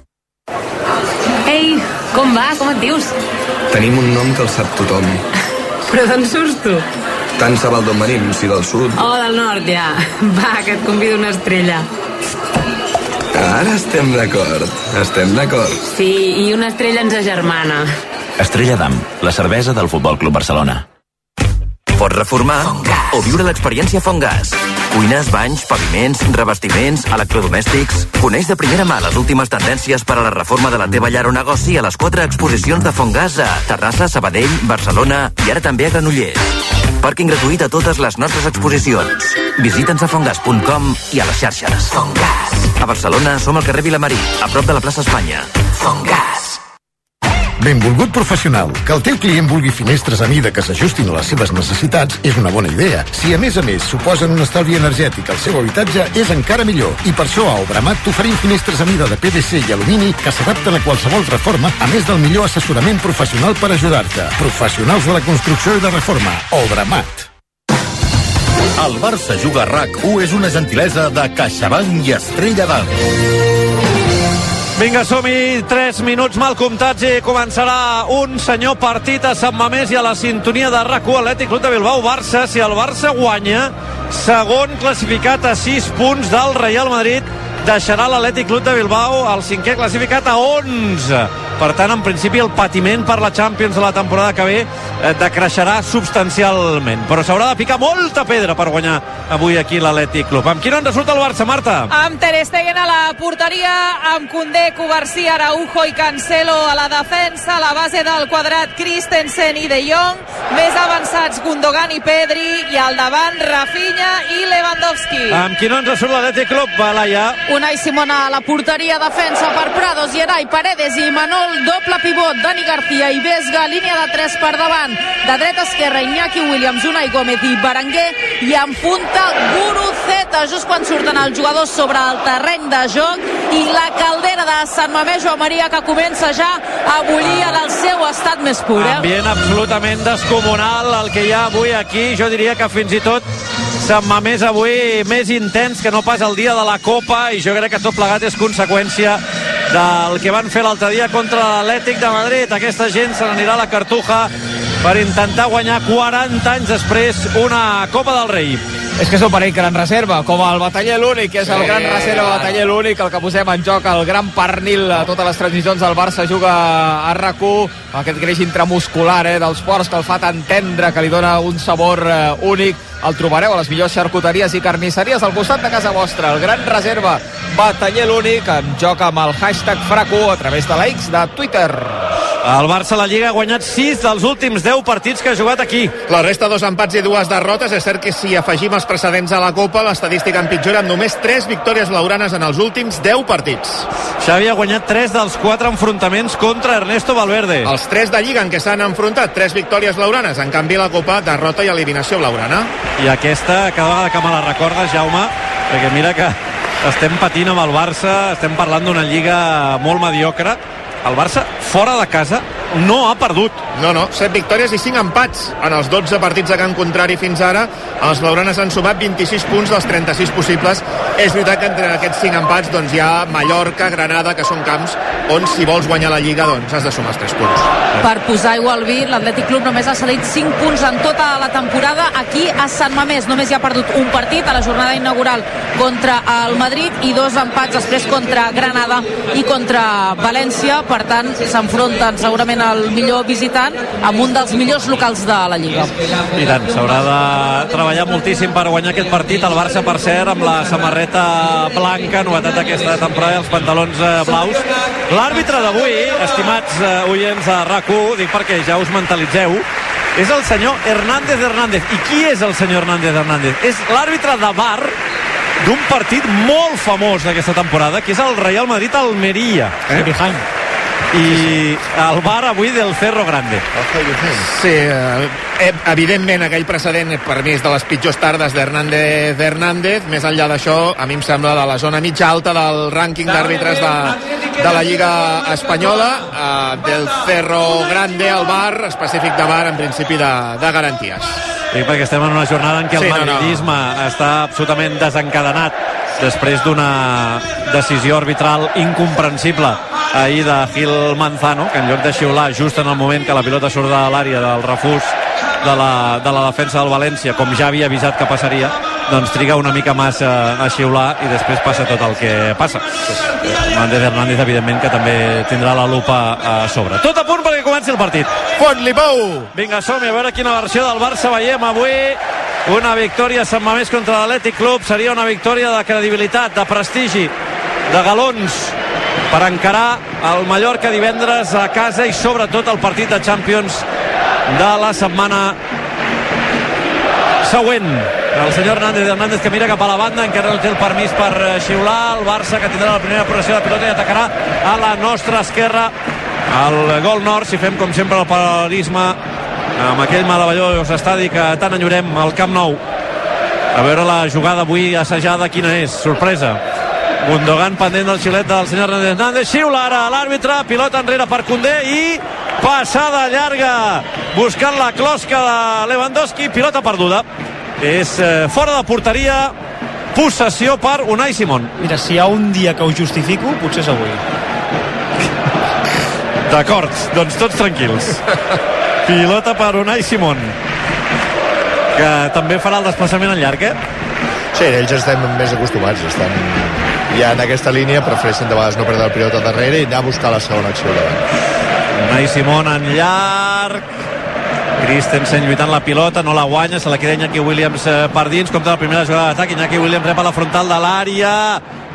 Com va? Com et dius? Tenim un nom que el sap tothom. [LAUGHS] Però d'on surts tu? Tant se val d'on venim, si del sud. Oh, del nord, ja. Va, que et convido una estrella. Ara estem d'acord. Estem d'acord. Sí, i una estrella ens agermana. Estrella d'Am, la cervesa del Futbol Club Barcelona. Pots reformar o viure l'experiència Fongas. Cuines, banys, paviments, revestiments, electrodomèstics... Coneix de primera mà les últimes tendències per a la reforma de la teva llar o negoci a les quatre exposicions de Fongas a Terrassa, Sabadell, Barcelona i ara també a Granollers. Pàrquing gratuït a totes les nostres exposicions. Visita'ns a fongas.com i a les xarxes. Fongas. A Barcelona som al carrer Vilamarí, a prop de la plaça Espanya. Fongas. Benvolgut professional. Que el teu client vulgui finestres a mida que s'ajustin a les seves necessitats és una bona idea. Si a més a més suposen un estalvi energètic al seu habitatge, és encara millor. I per això a Obramat t'oferim finestres a mida de PVC i alumini que s'adapten a qualsevol reforma, a més del millor assessorament professional per ajudar-te. Professionals de la construcció i de reforma. Obramat. El Barça juga a RAC1 és una gentilesa de CaixaBank i Estrella d'Am. Vinga, som-hi, 3 minuts mal comptats i començarà un senyor partit a Sant Mamés i a la sintonia de RAC1 Atlètic Club de Bilbao Barça. Si el Barça guanya, segon classificat a 6 punts del Real Madrid, deixarà l'Atlètic Club de Bilbao el cinquè classificat a 11. Per tant, en principi, el patiment per la Champions de la temporada que ve eh, decreixerà substancialment. Però s'haurà de picar molta pedra per guanyar avui aquí l'Atlètic Club. Amb quin ens surt el Barça, Marta? Amb Ter Stegen a la porteria, amb Condé, Covarsí, Araujo i Cancelo a la defensa, a la base del quadrat Christensen i De Jong, més avançats Gundogan i Pedri, i al davant Rafinha i Lewandowski. Amb quin ens surt l'Atlètic Club, Laia? Unai Simona a la porteria, defensa per Prados, Gerai, Paredes i Manol doble pivot, Dani García i Vesga, línia de 3 per davant, de dreta a esquerra, Iñaki Williams, Unai Gómez i Berenguer, i en punta Guruceta, just quan surten els jugadors sobre el terreny de joc, i la caldera de Sant Mamés Joan Maria que comença ja a bullir en el seu estat més pur. Eh? Ambient absolutament descomunal el que hi ha avui aquí. Jo diria que fins i tot Sant Mamés avui més intens que no pas el dia de la Copa i jo crec que tot plegat és conseqüència del que van fer l'altre dia contra l'Atlètic de Madrid. Aquesta gent se n'anirà a la Cartuja per intentar guanyar 40 anys després una Copa del Rei. És que és un parell gran reserva, com el bataller l'únic, és el Sí. gran reserva bataller l'únic, el que posem en joc, el gran pernil a totes les transmissions del Barça, juga a rac aquest greix intramuscular eh, dels ports que el fa tan tendre, que li dona un sabor eh, únic. El trobareu a les millors xarcuteries i carnisseries al costat de casa vostra. El gran reserva bataller l'únic en joc amb el hashtag FRAC1 a través de la X de Twitter. El Barça a la Lliga ha guanyat 6 dels últims 10 partits que ha jugat aquí. La resta, dos empats i dues derrotes. És cert que si afegim els precedents a la Copa, l'estadística empitjora amb només 3 victòries lauranes en els últims 10 partits. Xavi ha guanyat 3 dels 4 enfrontaments contra Ernesto Valverde. Els 3 de Lliga en què s'han enfrontat, 3 victòries lauranes. En canvi, la Copa, derrota i eliminació blaurana. I aquesta, cada vegada que me la recordes, Jaume, perquè mira que estem patint amb el Barça, estem parlant d'una lliga molt mediocre. El Barça, fora de casa, no ha perdut. No, no, 7 victòries i 5 empats. En els 12 partits de camp contrari fins ara, els blaugranes han sumat 26 punts dels 36 possibles. És veritat que entre aquests 5 empats doncs, hi ha Mallorca, Granada, que són camps on si vols guanyar la Lliga doncs has de sumar els 3 punts. Per posar aigua al vi, l'Atlètic Club només ha cedit 5 punts en tota la temporada aquí a Sant Mamés. Només hi ha perdut un partit a la jornada inaugural contra el Madrid i dos empats després contra Granada i contra València. Per tant, s'enfronten segurament el millor visitant amb un dels millors locals de la Lliga. I tant, s'haurà de treballar moltíssim per guanyar aquest partit. El Barça, per cert, amb la samarreta blanca, novetat d'aquesta temporada, els pantalons eh, blaus. L'àrbitre d'avui, estimats eh, oients de rac dic perquè ja us mentalitzeu, és el senyor Hernández Hernández. I qui és el senyor Hernández Hernández? És l'àrbitre de bar d'un partit molt famós d'aquesta temporada, que és el Real Madrid-Almeria. Eh? I el bar avui del Cerro Grande. Sí, eh, eh, evidentment aquell precedent per mi és de les pitjors tardes d'Hernández Hernández, més enllà d'això a mi em sembla de la zona mitja alta del rànquing d'àrbitres de, de la Lliga Espanyola. Eh, del Cerro Grande al bar, específic de bar en principi de, de garanties. Sí, perquè estem en una jornada en què el Sí, no, no. madridisme està absolutament desencadenat després d'una decisió arbitral incomprensible ahir de Gil Manzano, que en lloc de xiular just en el moment que la pilota surt de l'àrea del refús de la, de la defensa del València, com ja havia avisat que passaria, doncs triga una mica massa a xiular i després passa tot el que passa. Hernández Hernández, evidentment, que també tindrà la lupa a sobre. Tot a punt perquè comenci el partit. Fot-li pou! Vinga, som a veure quina versió del Barça veiem avui. Una victòria Sant Mamés contra l'Atlètic Club seria una victòria de credibilitat, de prestigi, de galons per encarar el Mallorca divendres a casa i sobretot el partit de Champions de la setmana següent. El senyor Hernández Hernández que mira cap a la banda, encara no té el permís per eh, xiular. El Barça que tindrà la primera progressió de pilota i atacarà a la nostra esquerra el gol nord, si fem com sempre el paral·lelisme amb aquell meravellós estadi que tant enyorem al Camp Nou. A veure la jugada avui assajada, quina és? Sorpresa. Gundogan pendent del xiulet del senyor Hernández Hernández. Xiula ara l'àrbitre, pilota enrere per Condé i passada llarga buscant la closca de Lewandowski, pilota perduda. És eh, fora de porteria, possessió per Unai Simón. Mira, si hi ha un dia que ho justifico, potser és avui. D'acord, doncs tots tranquils. [LAUGHS] Pilota per Unai Simón, que també farà el desplaçament en llarg, eh? Sí, ells estem més acostumats, estan ja en aquesta línia, prefereixen de vegades no perdre el pilota darrere i anar a buscar la segona acció davant. Unai Simón en llarg, Christensen lluitant la pilota, no la guanya, se la queda Iñaki Williams eh, per dins, compta la primera jugada d'atac, Iñaki Williams rep a la frontal de l'àrea,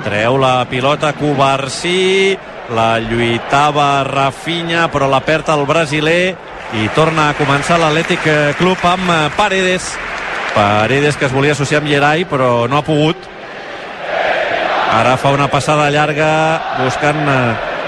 treu la pilota Covarsí, la lluitava Rafinha, però la perd el brasiler, i torna a començar l'Atlètic eh, Club amb eh, Paredes, Paredes que es volia associar amb Gerai, però no ha pogut, ara fa una passada llarga buscant eh,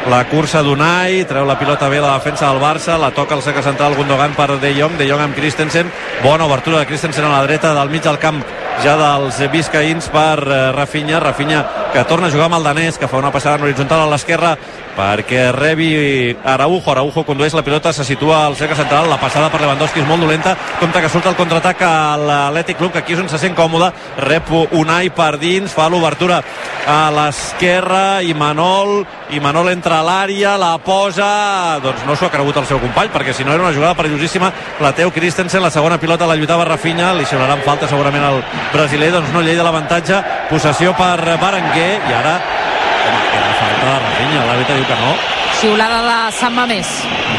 la cursa d'Unai, treu la pilota bé la defensa del Barça, la toca el cercle central Gundogan per De Jong, De Jong amb Christensen, bona obertura de Christensen a la dreta del mig del camp ja dels biscaïns per Rafinha, Rafinha que torna a jugar amb el danès, que fa una passada en horitzontal a l'esquerra perquè rebi Araujo, Araujo condueix la pilota, se situa al cercle central, la passada per Lewandowski és molt dolenta, compte que surt el contraatac a l'Atlètic Club, que aquí és on se sent còmode, rep Unai per dins, fa l'obertura a l'esquerra i Manol, i Manol entra a l'àrea, la posa, doncs no s'ho ha cregut el seu company, perquè si no era una jugada perillosíssima, la Teo Christensen, la segona pilota la lluitava Rafinha, li xiularan falta segurament al brasiler, doncs no llei de l'avantatge, possessió per Berenguer, i ara home, era falta de Rafinha, l'àrbitre diu que no, Xiulada de Sant Mamés.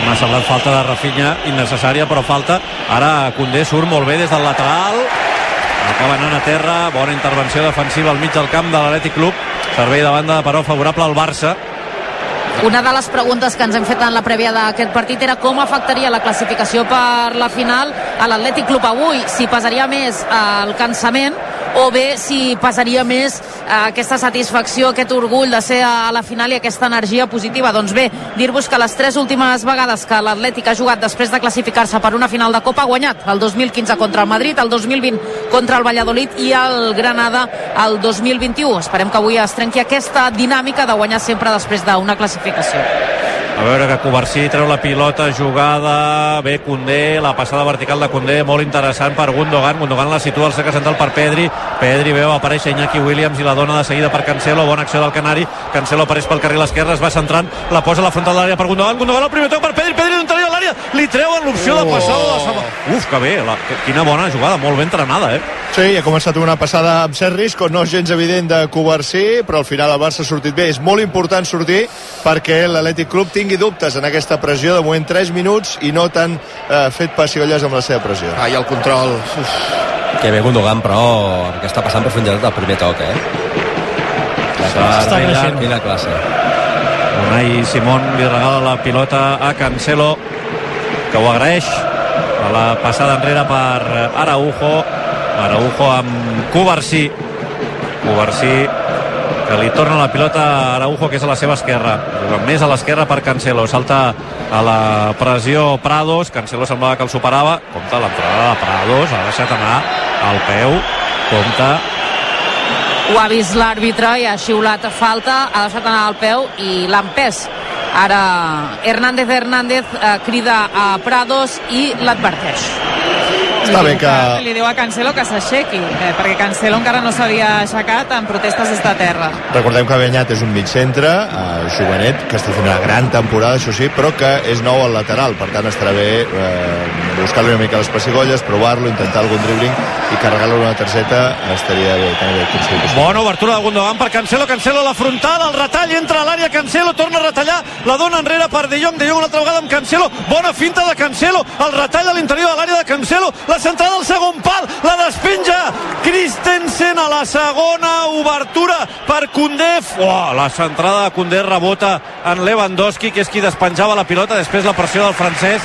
m'ha semblat falta de Rafinha innecessària però falta, ara Condé surt molt bé des del lateral. Acaba anant a terra, bona intervenció defensiva al mig del camp de l'Atlètic Club. Servei de banda però favorable al Barça. Una de les preguntes que ens hem fet en la prèvia d'aquest partit era com afectaria la classificació per la final a l'Atlètic Club avui, si pesaria més el cansament o bé si pesaria més eh, aquesta satisfacció, aquest orgull de ser a la final i aquesta energia positiva. Doncs bé, dir-vos que les tres últimes vegades que l'Atlètic ha jugat després de classificar-se per una final de Copa ha guanyat el 2015 contra el Madrid, el 2020 contra el Valladolid i el Granada el 2021. Esperem que avui es trenqui aquesta dinàmica de guanyar sempre després d'una classificació. A veure que Covarsí treu la pilota, jugada, bé Condé, la passada vertical de Condé, molt interessant per Gundogan, Gundogan la situa al cercle central per Pedri, Pedri veu aparèixer Iñaki Williams i la dona de seguida per Cancelo, bona acció del Canari, Cancelo apareix pel carril esquerre, es va centrant, la posa a la frontal de l'àrea per Gundogan, Gundogan el primer toc per Pedri, Pedri a l'àrea, li treuen l'opció de passada de Sama. Uf, que bé, la, que, quina bona jugada, molt ben entrenada, eh? Sí, ha començat una passada amb cert risc, no és gens evident de Covarsí, però al final el Barça ha sortit bé. És molt important sortir perquè l'Atlètic Club tingui dubtes en aquesta pressió, de moment 3 minuts i no tan eh, fet pessigolles amb la seva pressió. Ah, i el control... Uf. Que bé Gundogan, però el que està passant per profunditat del primer toc, eh? Està creixent. Quina classe. Unai Simón li regala la pilota a Cancelo que ho agraeix. A la passada enrere per Araujo. Araujo amb Covarsí Covarsí que li torna la pilota a Araujo que és a la seva esquerra. Més a l'esquerra per Cancelo. Salta a la pressió Prados. Cancelo semblava que el superava. Compta l'entrada de Prados. Ha deixat anar al peu. Compta. Ho ha vist l'àrbitre i ha xiulat falta, ha deixat anar al peu i l'ha empès. Ara Hernández Hernández eh, crida a Prados i l'adverteix. Està bé que... Li diu a Cancelo que s'aixequi, eh, perquè Cancelo encara no s'havia aixecat en protestes des de terra. Recordem que Benyat és un mig centre, eh, jovenet, que està fent una gran temporada, això sí, però que és nou al lateral, per tant estarà bé eh, buscar-li una mica les pessigolles, provar-lo, intentar algun dribbling i carregar-lo una targeta estaria bé, també bé Bona obertura de Gundogan per Cancelo, Cancelo la frontal, el retall, entra a l'àrea, Cancelo torna a retallar, la dona enrere per De Jong, De Jong una altra vegada amb Cancelo, bona finta de Cancelo, el retall a l'interior de l'àrea de Cancelo, la centrada al segon pal, la despenja Christensen a la segona obertura per Koundé, oh, la centrada de Koundé rebota en Lewandowski, que és qui despenjava la pilota, després la pressió del francès,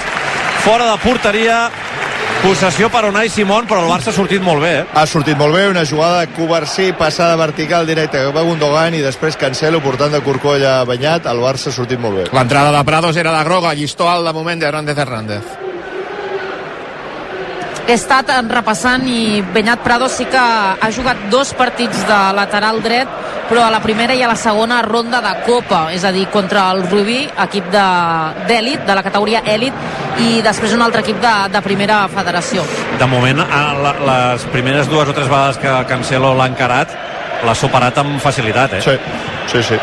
fora de porteria, Possessió per Unai Simón, però el Barça ha sortit molt bé. Eh? Ha sortit molt bé, una jugada de Covarsí, passada vertical directa cap a Gundogan i després Cancelo portant de Corcoll a Banyat. El Barça ha sortit molt bé. L'entrada de Prados era de groga, llistó alt de moment d'Hernández Hernández. He estat repassant i Benyat Prado sí que ha jugat dos partits de lateral dret, però a la primera i a la segona ronda de Copa, és a dir, contra el Rubí, equip d'èlit, de, de la categoria èlit, i després un altre equip de, de primera federació. De moment, a la, les primeres dues o tres vegades que Cancelo l'ha encarat, l'ha superat amb facilitat, eh? Sí, sí, sí.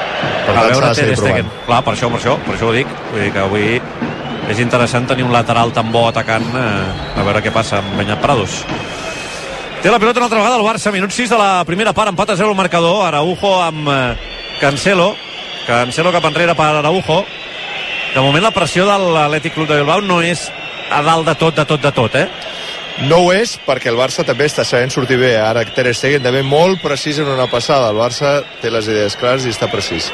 Per a veure Ter Stegen. Clar, per això, per això, per això ho dic. Vull dir que avui és interessant tenir un lateral tan bo atacant eh, a veure què passa amb Benyat Prados té la pilota una altra vegada el Barça minut 6 de la primera part empat a 0 el marcador Araujo amb eh, Cancelo Cancelo cap enrere per Araujo de moment la pressió de l'Atlètic Club de Bilbao no és a dalt de tot, de tot, de tot, eh? No ho és perquè el Barça també està sabent sortir bé. Ara Ter Stegen també molt precís en una passada. El Barça té les idees clares i està precís.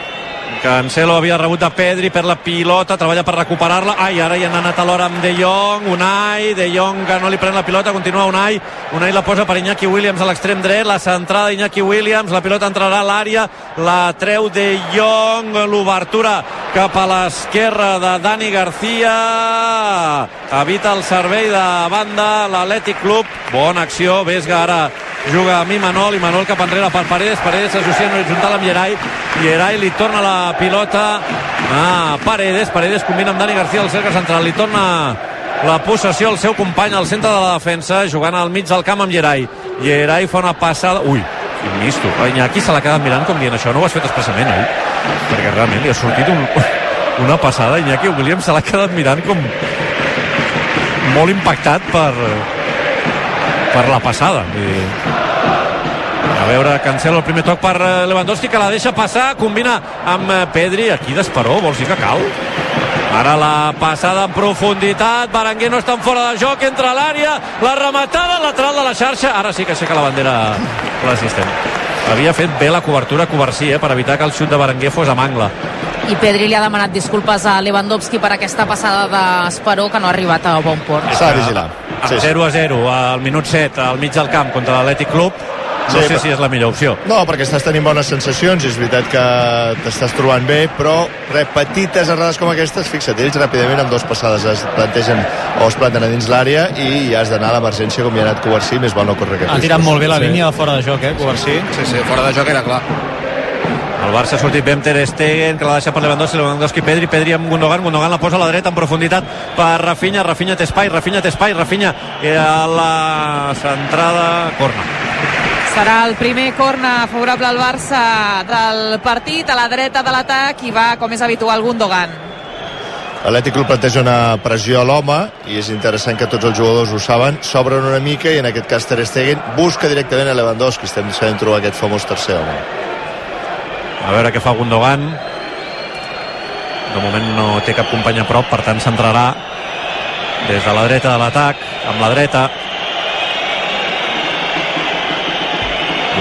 Cancelo havia rebut de Pedri per la pilota, treballa per recuperar-la. Ai, ara hi han anat alhora amb De Jong, Unai, De Jong que no li pren la pilota, continua Unai, Unai la posa per Iñaki Williams a l'extrem dret, la centrada d'Iñaki Williams, la pilota entrarà a l'àrea, la treu De Jong, l'obertura cap a l'esquerra de Dani Garcia, evita el servei de banda l'Atlètic Club, bona acció, Vesga ara juga amb Imanol, Imanol cap enrere per Paredes, Paredes s'associa en horitzontal amb Gerai, Gerai li torna la pilota a Paredes, Paredes combina amb Dani García al cercle central, li torna la possessió al seu company al centre de la defensa, jugant al mig del camp amb Gerai. Gerai fa una passada... Ui, quin misto. Iñaki se l'ha quedat mirant com dient això, no ho has fet expressament, oi? Perquè realment li ha sortit un, [LAUGHS] una passada. Iñaki Williams se l'ha quedat mirant com molt impactat per, per la passada. Dir, a veure, Cancelo el primer toc per eh, Lewandowski que la deixa passar, combina amb eh, Pedri, aquí d'Esperó, vols dir que cal? Ara la passada en profunditat, Berenguer no està en fora de joc, entra a l'àrea, la rematada lateral de la xarxa, ara sí que aixeca la bandera l'assistent. Havia fet bé la cobertura Covarsí, eh, per evitar que el xut de Berenguer fos amb angle. I Pedri li ha demanat disculpes a Lewandowski per aquesta passada d'Esperó que no ha arribat a bon port. S'ha de vigilar. Amb 0 a 0 al minut 7 al mig del camp contra l'Atlètic Club no Sí, sé si és la millor opció No, perquè estàs tenint bones sensacions, i és veritat que t'estàs trobant bé, però res, petites errades com aquestes, fixa't, ells ràpidament amb dues passades es plantegen o es planten a dins l'àrea i ja has d'anar a l'emergència com hi ha anat Covarsí, més val no córrer aquest Ha tirat molt bé la línia de fora de joc, eh, Covarsí. Sí, sí, fora de joc era clar. El Barça ha sortit bé amb Ter Stegen que la deixa per Lewandowski, Lewandowski Pedri Pedri amb Gundogan, Gundogan la posa a la dreta en profunditat per Rafinha, Rafinha té espai Rafinha té espai, Rafinha eh, a la centrada, corna Serà el primer corna favorable al Barça del partit, a la dreta de l'atac, i va, com és habitual, Gundogan. L'Atlètic Club planteja una pressió a l'home i és interessant que tots els jugadors ho saben, s'obren una mica i en aquest cas Ter Stegen busca directament a Lewandowski, estem sabent trobar aquest famós tercer home. A veure què fa Gundogan. De moment no té cap company a prop per tant centrarà des de la dreta de l'atac amb la dreta.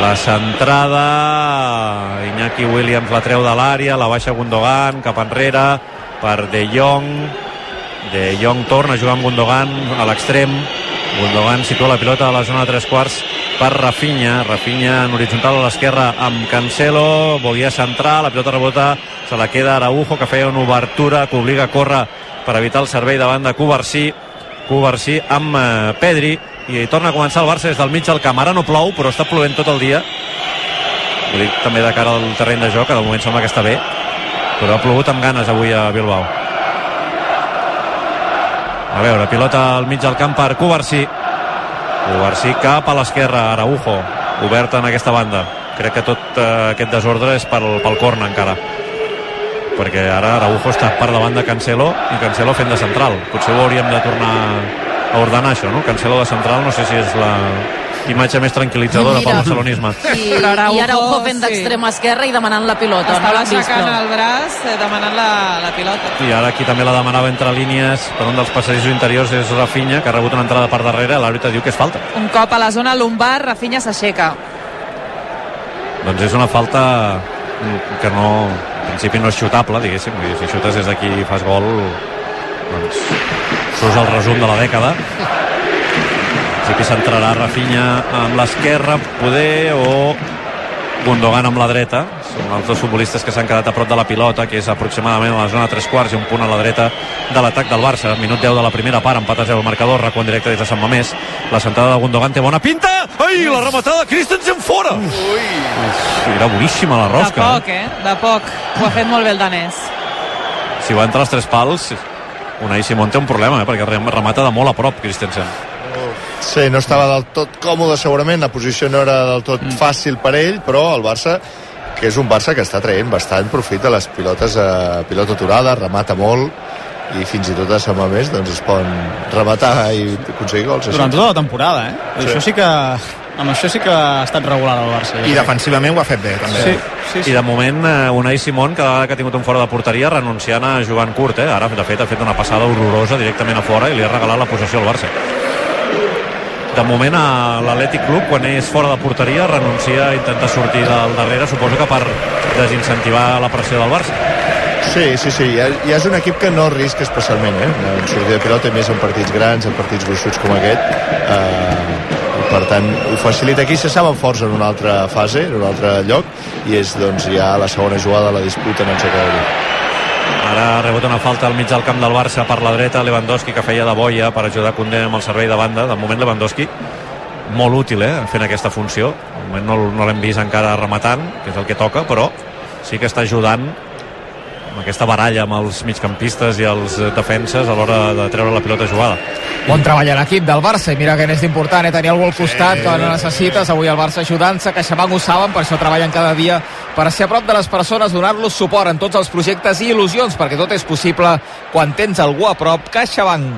La centrada Iñaki Williams la treu de l'àrea la baixa Gundogan cap enrere per De Jong. De Jong torna a jugar amb Gundogan a l'extrem. Gundogan situa la pilota a la zona de tres quarts per Rafinha, Rafinha en horitzontal a l'esquerra amb Cancelo. Volia centrar, la pilota rebota se la queda Araujo que feia una obertura que obliga a córrer per evitar el servei davant de Covarsí Covarsí amb eh, Pedri i torna a començar el Barça des del mig del camp. Ara no plou però està plovent tot el dia. Ho dic també de cara al terreny de joc que de moment sembla que està bé però ha plogut amb ganes avui a Bilbao. A veure, pilota al mig del camp per Covarsí Covarsí cap a l'esquerra, Araujo obert en aquesta banda. Crec que tot eh, aquest desordre és pel, pel corna encara. Perquè ara Araujo està per davant de Cancelo i Cancelo fent de central. Potser ho hauríem de tornar a ordenar això, no? Cancelo de central no sé si és la imatge més tranquil·litzadora Mira. pel barcelonisme I, Araujo, i Araujo fent sí. d'extrema esquerra i demanant la pilota. no Estava vist, aixecant però. el braç, eh, demanant la, la pilota. i ara aquí també la demanava entre línies per un dels passadissos interiors és Rafinha que ha rebut una entrada per darrere l'àrbitre diu que és falta Un cop a la zona lumbar, Rafinha s'aixeca. doncs és una falta que no en principi no és xutable diguéssim, Vull dir, si xutes des d'aquí i fas gol doncs surts el resum de la dècada en principi s'entrarà Rafinha amb l'esquerra poder o Gundogan amb la dreta són els dos futbolistes que s'han quedat a prop de la pilota que és aproximadament a la zona de tres quarts i un punt a la dreta de l'atac del Barça minut 10 de la primera part, empat a 0 el marcador recon directe des de Sant Mamés la centrada de Gundogan té bona pinta ai, la rematada Christensen fora Ui. era boníssima la De rosca poc, eh? De poc. Ho ha fet molt bé el danès. si va entre els tres pals Unai Simón té un problema, eh? perquè rem- remata de molt a prop Christensen Sí, no estava del tot còmode segurament, la posició no era del tot fàcil per ell, però el Barça que és un Barça que està traient bastant profit de les pilotes a pilota aturada, remata molt i fins i tot a Sama més doncs es poden rematar i aconseguir gols Durant tota la temporada, eh? Sí. Això sí que... Amb això sí que ha estat regular el Barça. I defensivament ho ha fet bé, també. Sí, sí, sí. I de moment eh, Unai Simón, cada vegada que ha tingut un fora de porteria, renunciant a jugar en curt, eh? Ara, de fet, ha fet una passada horrorosa directament a fora i li ha regalat la possessió al Barça. De moment, a l'Atlètic Club, quan és fora de porteria, renuncia a intentar sortir del darrere, suposo que per desincentivar la pressió del Barça. Sí, sí, sí, ja, ja és un equip que no risca especialment, eh? En sortir de pilota, més en partits grans, en partits gruixuts com aquest. Eh, per tant, ho facilita aquí, se saben forts en una altra fase, en un altre lloc, i és doncs ja la segona jugada la disputa en el aeri. Ara rebut una falta al mig del camp del Barça per la dreta, Lewandowski que feia de boia per ajudar Condé amb el servei de banda. De moment Lewandowski molt útil eh, fent aquesta funció. De moment no, no l'hem vist encara rematant, que és el que toca, però sí que està ajudant amb aquesta baralla amb els migcampistes i els defenses a l'hora de treure la pilota jugada. Bon treball a l'equip del Barça i mira que n'és important, eh? tenir algú al costat sí. que no necessites, avui el Barça ajudant-se, CaixaBank ho saben, per això treballen cada dia per ser a prop de les persones, donar-los suport en tots els projectes i il·lusions, perquè tot és possible quan tens algú a prop, CaixaBank.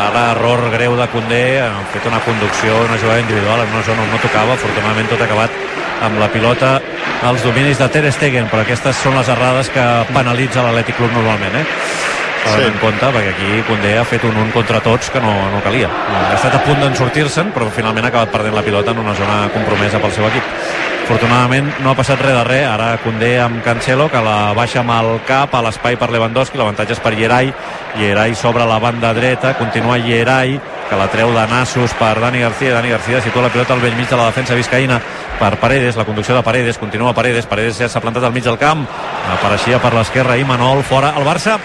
Ara error greu de Condé, han fet una conducció, una jugada individual en una zona on no tocava, afortunadament tot acabat amb la pilota als dominis de Ter Stegen, però aquestes són les errades que penalitza l'Atlètic Club normalment, eh? sí. en compte, perquè aquí Condé ha fet un un contra tots que no, no calia. Ha estat a punt d'en sortir-se'n, però finalment ha acabat perdent la pilota en una zona compromesa pel seu equip. Afortunadament no ha passat res de res, ara Condé amb Cancelo, que la baixa amb el cap a l'espai per Lewandowski, l'avantatge és per Llerai, Llerai sobre la banda dreta, continua Llerai, que la treu de nassos per Dani García, Dani García situa la pilota al vell mig de la defensa viscaïna per Paredes, la conducció de Paredes, continua Paredes, Paredes ja s'ha plantat al mig del camp, apareixia per l'esquerra i Manol fora, el Barça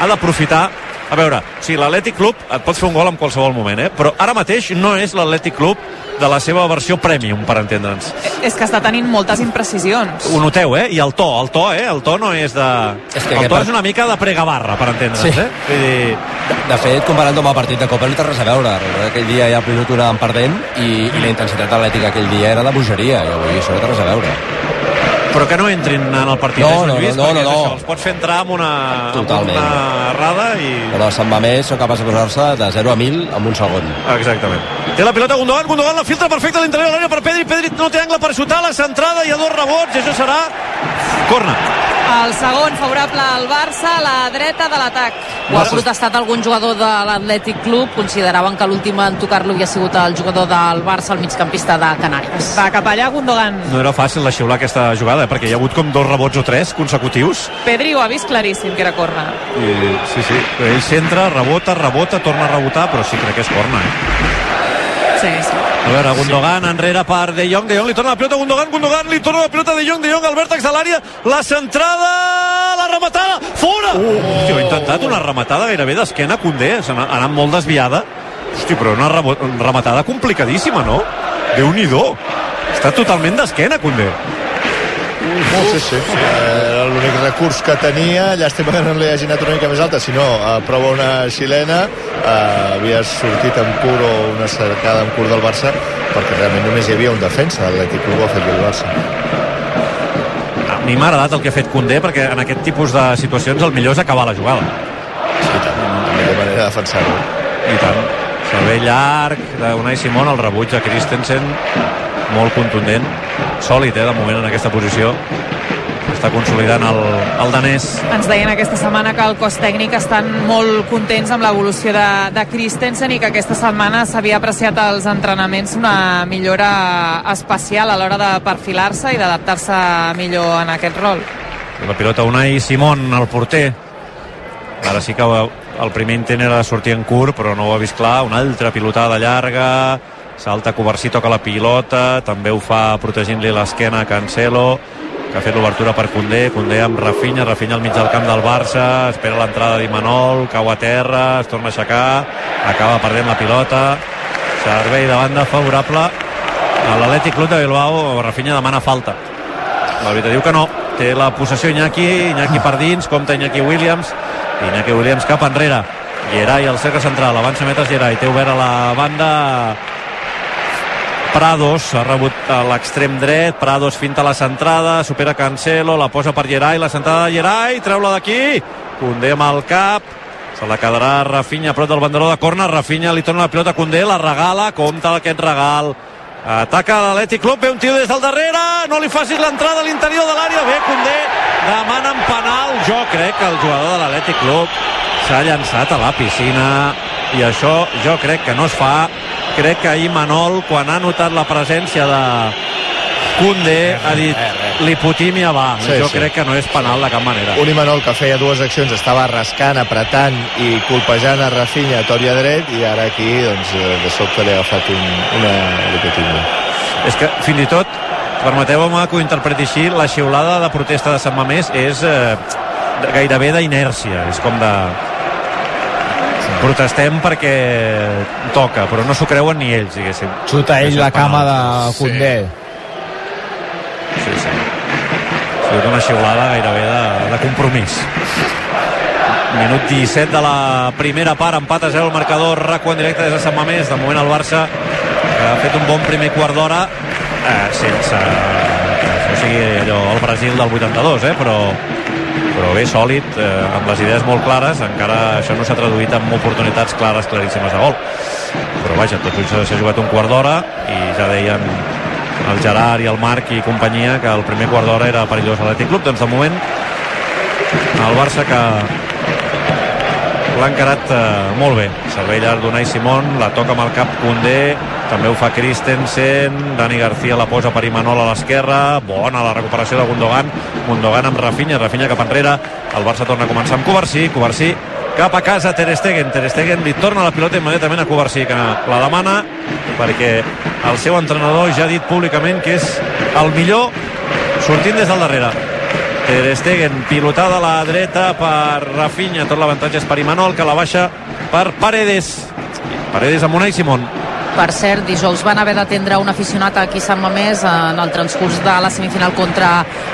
ha d'aprofitar a veure, si l'Atlètic Club et pot fer un gol en qualsevol moment, eh? però ara mateix no és l'Atlètic Club de la seva versió premium, per entendre'ns. És que està tenint moltes imprecisions. Ho noteu, eh? I el to, el to, eh? El to no és de... És que el to part... és una mica de pregavarra, per entendre'ns, sí. eh? Vull dir... De, de fet, comparant amb el partit de Copa no té res a veure. Aquell dia ja primer en perdent i, i la intensitat atlètica aquell dia era de bogeria i avui això no té res a veure però que no entrin en el partit, no, eh, no, Lluís, no, no, no, no. Això, els pots fer entrar amb una, Totalment. amb una errada i... Però se'n va més, són capaç de posar-se de 0 a 1.000 en un segon. Exactament. Té la pilota Gundogan, Gundogan la filtra perfecta a l'interior de l'àrea per Pedri, Pedri no té angle per xutar, la centrada, hi ha dos rebots, i això serà corna. El segon favorable al Barça, a la dreta de l'atac. Ho ha protestat algun jugador de l'Atlètic Club, consideraven que l'últim en tocar-lo havia sigut el jugador del Barça, el migcampista de Canàries. Va cap allà Gundogan. No era fàcil de xiular aquesta jugada, perquè hi ha hagut com dos rebots o tres consecutius. Pedri ho ha vist claríssim, que era corna. I, sí, sí, ell centra, rebota, rebota, torna a rebotar, però sí crec que és corna, eh? Sí, sí. A veure, Gundogan enrere per De Jong, De Jong li torna la pilota, Gundogan, Gundogan li torna la pilota De Jong, De Jong al vèrtex de l'àrea, la centrada, la rematada, fora! Uh, Hòstia, ha intentat una rematada gairebé d'esquena Condé, s'ha anat molt desviada. Hòstia, però una rematada complicadíssima, no? Déu-n'hi-do. Està totalment d'esquena, Condé. Uh, sí, sí. Era l'únic recurs que tenia. Llàstima que no li hagi anat una mica més alta, si no, eh, prova una xilena. Eh, havia sortit en cur o una cercada en cur del Barça, perquè realment només hi havia un defensa. L'Atlètic Club ho ha fet el Barça. A mi m'ha agradat el que ha fet Condé, perquè en aquest tipus de situacions el millor és acabar la jugada. Sí, tant. La millor manera de defensar-ho. I tant. Servei llarg d'Unai Simón, el rebuig de Christensen, molt contundent, sòlid eh, de moment en aquesta posició està consolidant el, el danès. Ens deien aquesta setmana que el cos tècnic estan molt contents amb l'evolució de, de Christensen i que aquesta setmana s'havia apreciat als entrenaments una millora especial a l'hora de perfilar-se i d'adaptar-se millor en aquest rol. La pilota Unai Simón, el porter. Ara sí que el primer intent era sortir en curt, però no ho ha vist clar. Una altra pilotada llarga, salta Covarsí, toca la pilota, també ho fa protegint-li l'esquena a Cancelo, que ha fet l'obertura per Condé, Condé amb Rafinha, Rafinha al mig del camp del Barça, espera l'entrada d'Imanol, cau a terra, es torna a aixecar, acaba perdent la pilota, servei de banda favorable a l'Atlètic Club de Bilbao, Rafinha demana falta. L'àrbitre diu que no, té la possessió Iñaki, Iñaki per dins, compta Iñaki Williams, Iñaki Williams cap enrere, Gerai al cercle central, avança metres Gerai, té obert a la banda Prados ha rebut a l'extrem dret, Prados finta la centrada, supera Cancelo, la posa per Gerai, la centrada de Gerai, treu-la d'aquí, Condé amb el cap, se la quedarà Rafinha a prop del banderó de corna, Rafinha li torna la pilota a Condé, la regala, compta aquest regal, ataca l'Atlètic Club, ve un tio des del darrere, no li facis l'entrada a l'interior de l'àrea, bé, Condé demana en penal, jo crec que el jugador de l'Atlètic Club s'ha llançat a la piscina i això jo crec que no es fa crec que ahir Manol quan ha notat la presència de Kunde ha dit l'hipotímia va. Sí, jo sí. crec que no és penal de cap manera. Un Imanol que feia dues accions, estava rascant, apretant i colpejant a Rafinha a Tòria dret i ara aquí doncs, eh, de sobte li ha agafat un, una lipotímia. És que fins i tot, permeteu-me que ho interpreti així, la xiulada de protesta de Sant Mamés és eh, gairebé d'inèrcia, és com de protestem perquè toca, però no s'ho creuen ni ells, diguéssim. Xuta ell la cama de Condé. Sí, sí. Ha sigut una xiulada gairebé de, de compromís. Minut 17 de la primera part, empat a 0 el marcador, RACO en directe des de Sant Mamés. De moment el Barça, que ha fet un bon primer quart d'hora, eh, sense no sigui allò, el Brasil del 82, eh, però, però bé, sòlid, eh, amb les idees molt clares, encara això no s'ha traduït en oportunitats clares, claríssimes de gol. Però vaja, tot just s'ha jugat un quart d'hora i ja deien el Gerard i el Marc i companyia que el primer quart d'hora era perillós a l'Atlètic Club, doncs de moment el Barça que l'ha encarat eh, molt bé. Servei llarg d'Unai Simón, la toca amb el cap Condé, també ho fa Christensen. Dani García la posa per Imanol a l'esquerra, bona la recuperació de Gundogan. Gundogan amb Rafinha, Rafinha cap enrere. El Barça torna a començar amb Covarsí. Covarsí cap a casa Ter Stegen. Ter Stegen li torna la pilota immediatament a Covarsí que la demana perquè el seu entrenador ja ha dit públicament que és el millor sortint des del darrere. Ter Stegen, pilotada a la dreta per Rafinha, tot l'avantatge és per Imanol, que la baixa per Paredes. Paredes amb Unai Simón. Per cert, dijous van haver d'atendre un aficionat aquí a Sant Mamés en el transcurs de la semifinal contra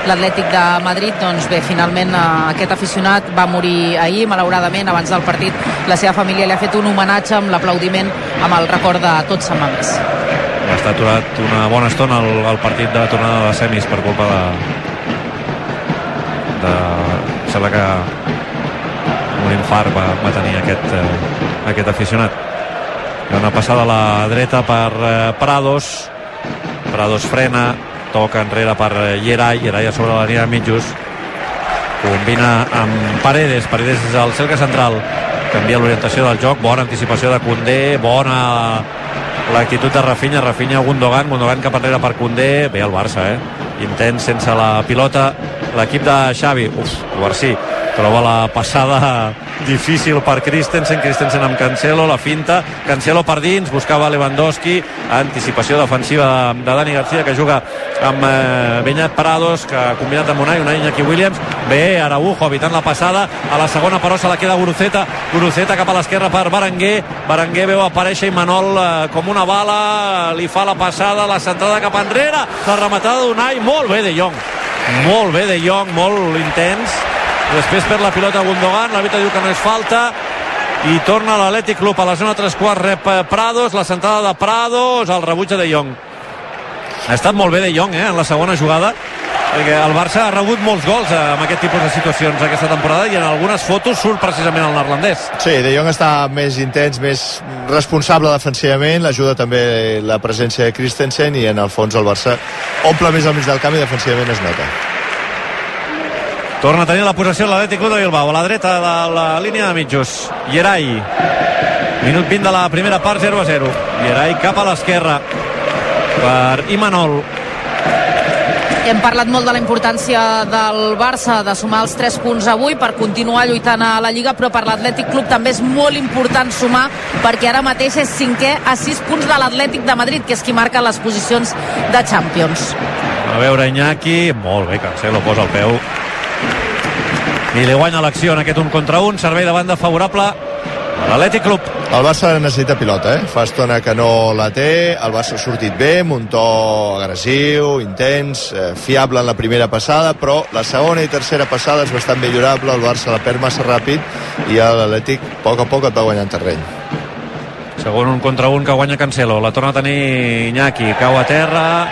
l'Atlètic de Madrid. Doncs bé, finalment eh, aquest aficionat va morir ahir, malauradament, abans del partit. La seva família li ha fet un homenatge amb l'aplaudiment amb el record de tot Sant Mamés. Estar aturat una bona estona el, el partit de la tornada de semis per culpa de... de... sembla que un infart va, va tenir aquest, eh, aquest aficionat. Hi ha una passada a la dreta per eh, Prados. Prados frena, toca enrere per eh, Yeray, Yeray a sobre la línia de mitjos. Combina amb Paredes, Paredes és el cercle central. Canvia l'orientació del joc, bona anticipació de Condé, bona l'actitud de Rafinha, Rafinha Gundogan, Gundogan cap enrere per Condé, bé el Barça, eh? Intens sense la pilota, l'equip de Xavi, uf, Guarsí, troba la passada difícil per Christensen, Christensen amb Cancelo, la finta, Cancelo per dins, buscava Lewandowski, anticipació defensiva de, Dani García, que juga amb eh, Benyat Parados, que ha combinat amb Unai, Unai Iñaki Williams, bé, Araujo evitant la passada, a la segona però se la queda Guruceta, Guruceta cap a l'esquerra per Berenguer, Berenguer veu aparèixer Imanol eh, com una bala, li fa la passada, la centrada cap enrere, la rematada d'Unai, molt bé de Jong, molt bé de Jong, molt intens, després per la pilota Gundogan, l'àrbitre diu que no és falta, i torna l'Atlètic Club a la zona 3 quarts, rep eh, Prados, la sentada de Prados, el rebuig de Jong. Ha estat molt bé De Jong, eh, en la segona jugada, perquè el Barça ha rebut molts gols eh, amb aquest tipus de situacions aquesta temporada i en algunes fotos surt precisament el neerlandès. Sí, De Jong està més intens, més responsable defensivament, l'ajuda també la presència de Christensen i en el fons el Barça omple més al mig del camp i defensivament es nota. Torna a tenir la possessió l'Atlètic Club de Bilbao, a la dreta de la línia de mitjos. Yeray, minut 20 de la primera part, 0 a 0. Yeray cap a l'esquerra per Imanol. Hem parlat molt de la importància del Barça de sumar els 3 punts avui per continuar lluitant a la Lliga, però per l'Atlètic Club també és molt important sumar perquè ara mateix és cinquè a 6 punts de l'Atlètic de Madrid, que és qui marca les posicions de Champions. A veure Iñaki, molt bé, Cancelo posa el peu i li guanya l'acció en aquest un contra un, servei de banda favorable a l'Atlètic Club. El Barça necessita pilota, eh? Fa estona que no la té, el Barça ha sortit bé, amb un to agressiu, intens, eh, fiable en la primera passada, però la segona i tercera passada és bastant millorable, el Barça la perd massa ràpid i l'Atlètic a poc a poc et va guanyant terreny. Segon un contra un que guanya Cancelo. La torna a tenir Iñaki. Cau a terra.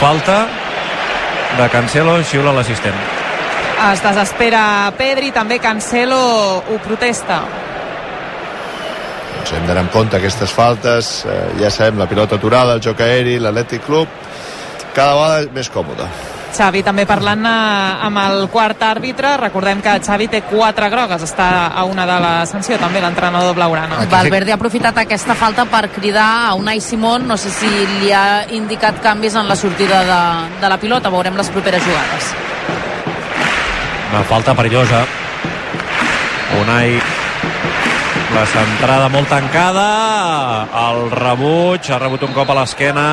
Falta de Cancelo. Xiula l'assistent. Es desespera Pedri, també Cancelo ho protesta. Doncs hem d'anar amb compte aquestes faltes, eh, ja sabem, la pilota aturada, el joc aeri, l'Atlètic Club, cada vegada més còmode. Xavi també parlant eh, amb el quart àrbitre, recordem que Xavi té quatre grogues, està a una de la sanció també l'entrenador blaugrana. Valverde ha aprofitat aquesta falta per cridar a Unai Simón, no sé si li ha indicat canvis en la sortida de, de la pilota, veurem les properes jugades. Una falta perillosa. Unai la centrada molt tancada el rebuig, ha rebut un cop a l'esquena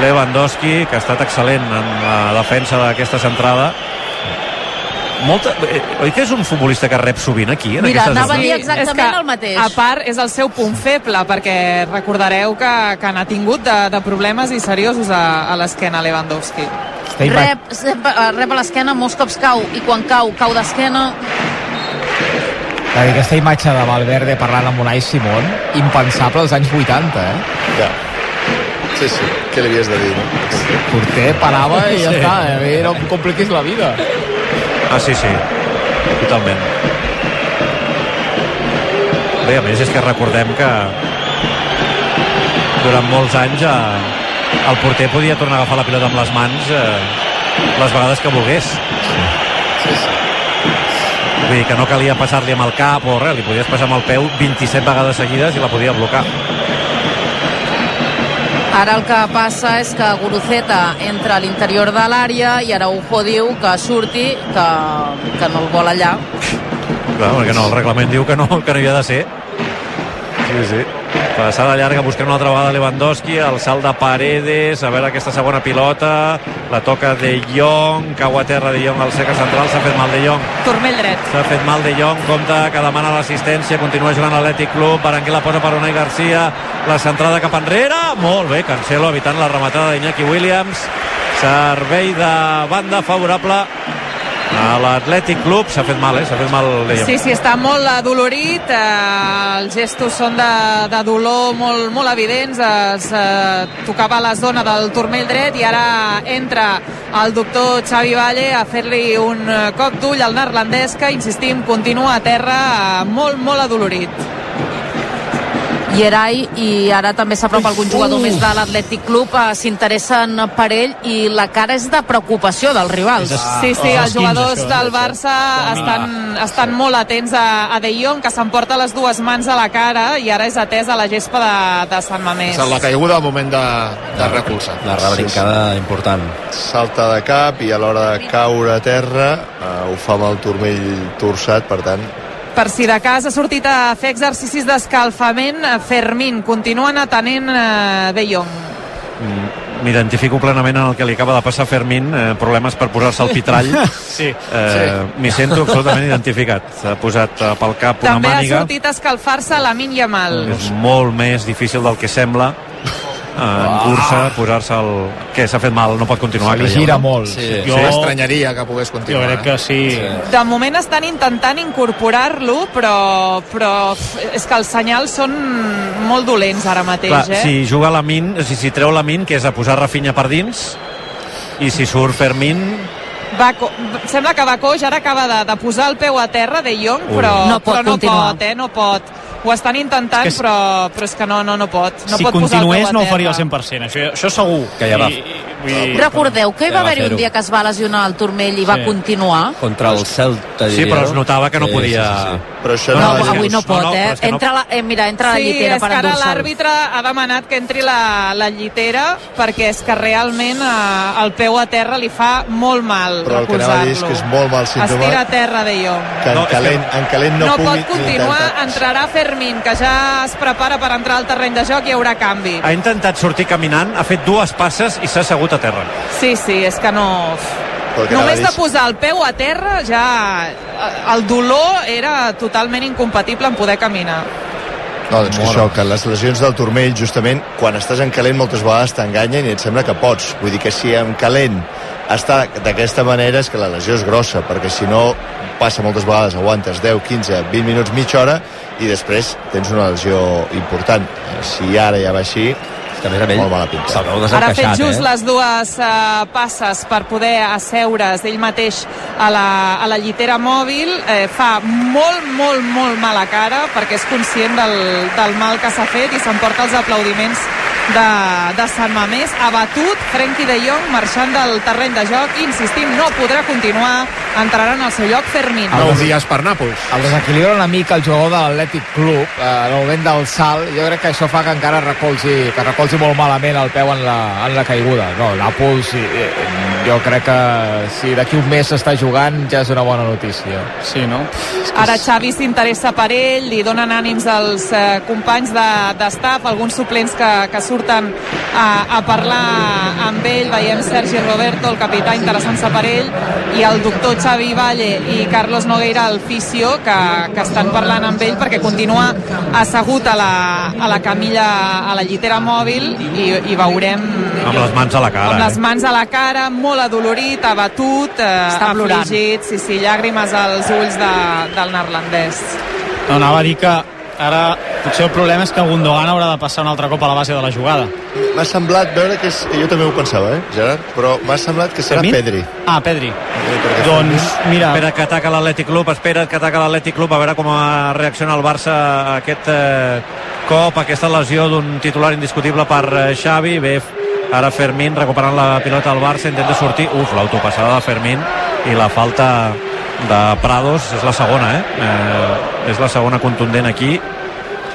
Lewandowski que ha estat excel·lent en la defensa d'aquesta centrada molta... eh, Oi que és un futbolista que rep sovint aquí, en Mira, anava a dir exactament el mateix. A part, és el seu punt feble, perquè recordareu que, que n'ha tingut de, de problemes i seriosos a, a l'esquena Lewandowski. Rep, eh, rep a l'esquena, molts cops cau, i quan cau, cau d'esquena. Va dir, aquesta imatge de Valverde parlant amb Unai Simón, impensable als anys 80, eh? Ja. Sí, sí, què li havies de dir, no? Porter parava i ja Sí. està, a mi no em compliquis la vida. Ah, sí, sí, totalment. Bé, a més és que recordem que durant molts anys eh, el porter podia tornar a agafar la pilota amb les mans eh, les vegades que volgués. Sí, sí. Vull dir que no calia passar-li amb el cap o res, li podies passar amb el peu 27 vegades seguides i la podia blocar. Ara el que passa és que Guruceta entra a l'interior de l'àrea i Araujo diu que surti, que, que no el vol allà. Clar, perquè no, el reglament diu que no, que no hi ha de ser. Sí, sí. Passada llarga buscant una altra vegada Lewandowski, el salt de Paredes, a veure aquesta segona pilota, la toca de Jong, cau a terra de Jong al seca central, s'ha fet mal de Jong. Turmell dret. S'ha fet mal de Jong, compte que demana l'assistència, continua jugant l'Atlètic Club, Berenguer la posa per Unai Garcia, la centrada cap enrere, molt bé, Cancelo evitant la rematada d'Iñaki Williams, servei de banda favorable a l'Atlètic Club, s'ha fet mal, eh? S'ha fet mal Jong. Sí, sí, està molt adolorit, eh, els gestos són de, de dolor molt, molt evidents, es eh, tocava la zona del turmell dret i ara entra el doctor Xavi Valle a fer-li un eh, cop d'ull al neerlandès que, insistim, continua a terra eh, molt, molt adolorit. Yeray i ara també s'apropa algun jugador més de l'Atlètic Club eh, s'interessen per ell i la cara és de preocupació dels rivals Sí, sí, els jugadors del Barça estan, estan molt atents a, a De Jong, que s'emporta les dues mans a la cara i ara és atès a la gespa de, de Sant Mamés. La caiguda al moment de, de recolzar. La rebrincada important. Salta de cap i a l'hora de caure a terra eh, ho fa amb el turmell torçat, per tant, Per si de cas ha sortit a fer exercicis d'escalfament, Fermín continuen atenent eh, De Jong. Mm, M'identifico plenament en el que li acaba de passar a Fermín, eh, problemes per posar-se al pitrall. [LAUGHS] Sí. Eh, M'hi sento absolutament identificat. S'ha posat eh, pel cap una També ha màniga. sortit a escalfar-se Lamin Yamal. És molt més difícil del que sembla eh, endur-se, posar-se el... Què, s'ha fet mal? No pot continuar? Li creieu, gira no? molt. Sí. Jo m'estranyaria que pogués continuar. Jo crec que sí. De moment estan intentant incorporar-lo, però, però és que els senyals són molt dolents ara mateix, Clar, eh? si juga la Min, si, si treu la Min, que és a posar Rafinha per dins, i si surt Fermín, Baco, sembla que Bacó ja ara acaba de, de posar el peu a terra de Jong, però No pot però no continuar. pot, eh? No pot. Ho estan intentant, És que però, però és que no, no, no pot. No si pot continués no ho faria al 100%, això, això segur. Que ja va. I, vull dir, Recordeu que hi va Ja va haver un dia que es va lesionar el turmell i va Sí. continuar? Contra el Celta, sí, diria, però es notava que no Sí, podia... sí, sí, sí. però això No, no, és que- avui no pot, no, eh? és que no- Entra la, eh, mira, entra la Sí, llitera és per que ara endur-se'l. l'àrbitre ha demanat que entri la, la llitera perquè és que realment eh, el peu a terra li fa molt mal però el que anava a dir és que és molt mal Es tira a símptoma terra de Jong. que en No, és que- calent, en calent no, No, pugui pot continuar, intentar- entrarà Fermín, que ja es prepara per entrar al terreny de joc i hi haurà canvi. Ha intentat sortir caminant, ha fet dues passes i s'ha assegut a terra. Sí, sí, és que no... Anava Només a de posar el peu a terra ja eh, el dolor era totalment incompatible en poder caminar. No, doncs que això, que les lesions del turmell, justament, quan estàs en calent moltes vegades t'enganyen i et sembla que pots. Vull dir que si en calent està d'aquesta manera és que la lesió és grossa, perquè si no passa moltes vegades, aguantes 10, 15, 20 minuts, mitja hora i després tens una lesió important. Si ara ja va així, Que a més a més, molt mala pinta. se'l veu Ara ha fet just eh? les dues uh, passes per poder asseure's ell mateix a la, a la llitera mòbil. Eh, fa molt, molt, molt mala cara perquè és conscient del, del mal que s'ha fet i s'emporta els aplaudiments de, de Sant Mamés, abatut, Frenkie de Jong marxant del terreny de joc, insistim, no podrà continuar, entrarà en el seu lloc Fermín. Nou dies per Nàpols. El desequilibra una mica el jugador de l'Atlètic Club eh, en el moment del salt. Jo crec que això fa que encara recolzi, que recolzi molt malament el peu en la, en la caiguda. No, Nàpols, eh, jo crec que si d'aquí un mes s'està jugant ja és una bona notícia. Sí, no? Ara Xavi s'interessa per ell, li donen ànims als eh, companys de, de staff, alguns suplents que, que surten a, a parlar amb ell. Veiem Sergi Roberto, el capità, interessant-se per ell, i el doctor Xavi Valle i Carlos Nogueira, el fisio, que, que estan parlant amb ell perquè continua assegut a la, a la camilla, a la llitera mòbil, i, i veurem... Amb les mans a la cara. Amb les eh? mans a la cara, molt adolorit, abatut, eh, Està plorant. afligit, sí, sí, llàgrimes als ulls de, del neerlandès. No, anava a dir que ara potser el problema és que Gundogan haurà de passar un altre cop a la base de la jugada. M'ha semblat veure que és... Jo també ho pensava, eh, Gerard? Però m'ha semblat que serà? Pedri. Ah, Pedri. perquè Doncs, mira... Espera que ataca l'Atlètic Club, espera que ataca l'Atlètic Club, a veure com reacciona el Barça a aquest eh, cop, aquesta lesió d'un titular indiscutible per eh, Xavi. Bé, ara Fermín recuperant la pilota al Barça, intenta sortir. Uf, l'autopassada de Fermín i la falta de Prados és la segona, eh? eh és la segona contundent aquí.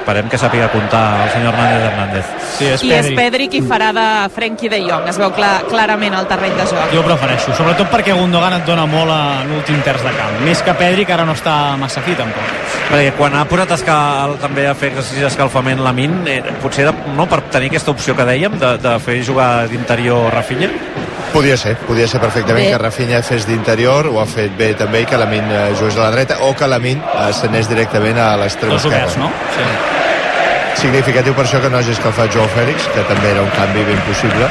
Esperem que sàpiga comptar el senyor Hernández Hernández. Sí, és I és Pedri qui farà de Frenkie de Jong, es veu clar, clarament al terreny de joc. Jo ho prefereixo, sobretot perquè Gundogan et dona molt a l'últim terç de camp. Més que Pedri, que ara no està massa fi, tampoc. Perquè quan ha posat escal, també a fer exercici d'escalfament la Min, eh, potser de, no, per tenir aquesta opció que dèiem de, de fer jugar d'interior Rafinha, Podia ser, podia ser perfectament Bé. que Rafinha fes d'interior, ho ha fet bé també, i que Lamin eh, jugués a la dreta, o que Lamin eh, s'anés directament a l'extrem Dos esquerre. oberts, no? Sí. Significatiu per això que no hagi escalfat Joao Fèlix, que també era un canvi ben possible,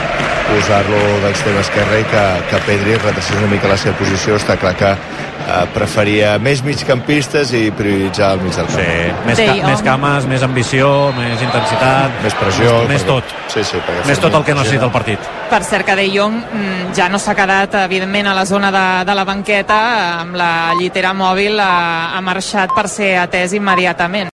posar-lo d'extrem esquerre i que, que Pedri retracés una mica la seva posició. Està clar que eh, preferia més migcampistes i prioritzar el mig del camp. Sí, més, ca més cames, més ambició, més intensitat, Més pressió. més, més tot. Sí, sí, Més tot el que necessita el partit. Per cert que De Jong mm, ja no s'ha quedat, evidentment, a la zona de, de la banqueta, amb la llitera mòbil ha, ha marxat per ser atès immediatament.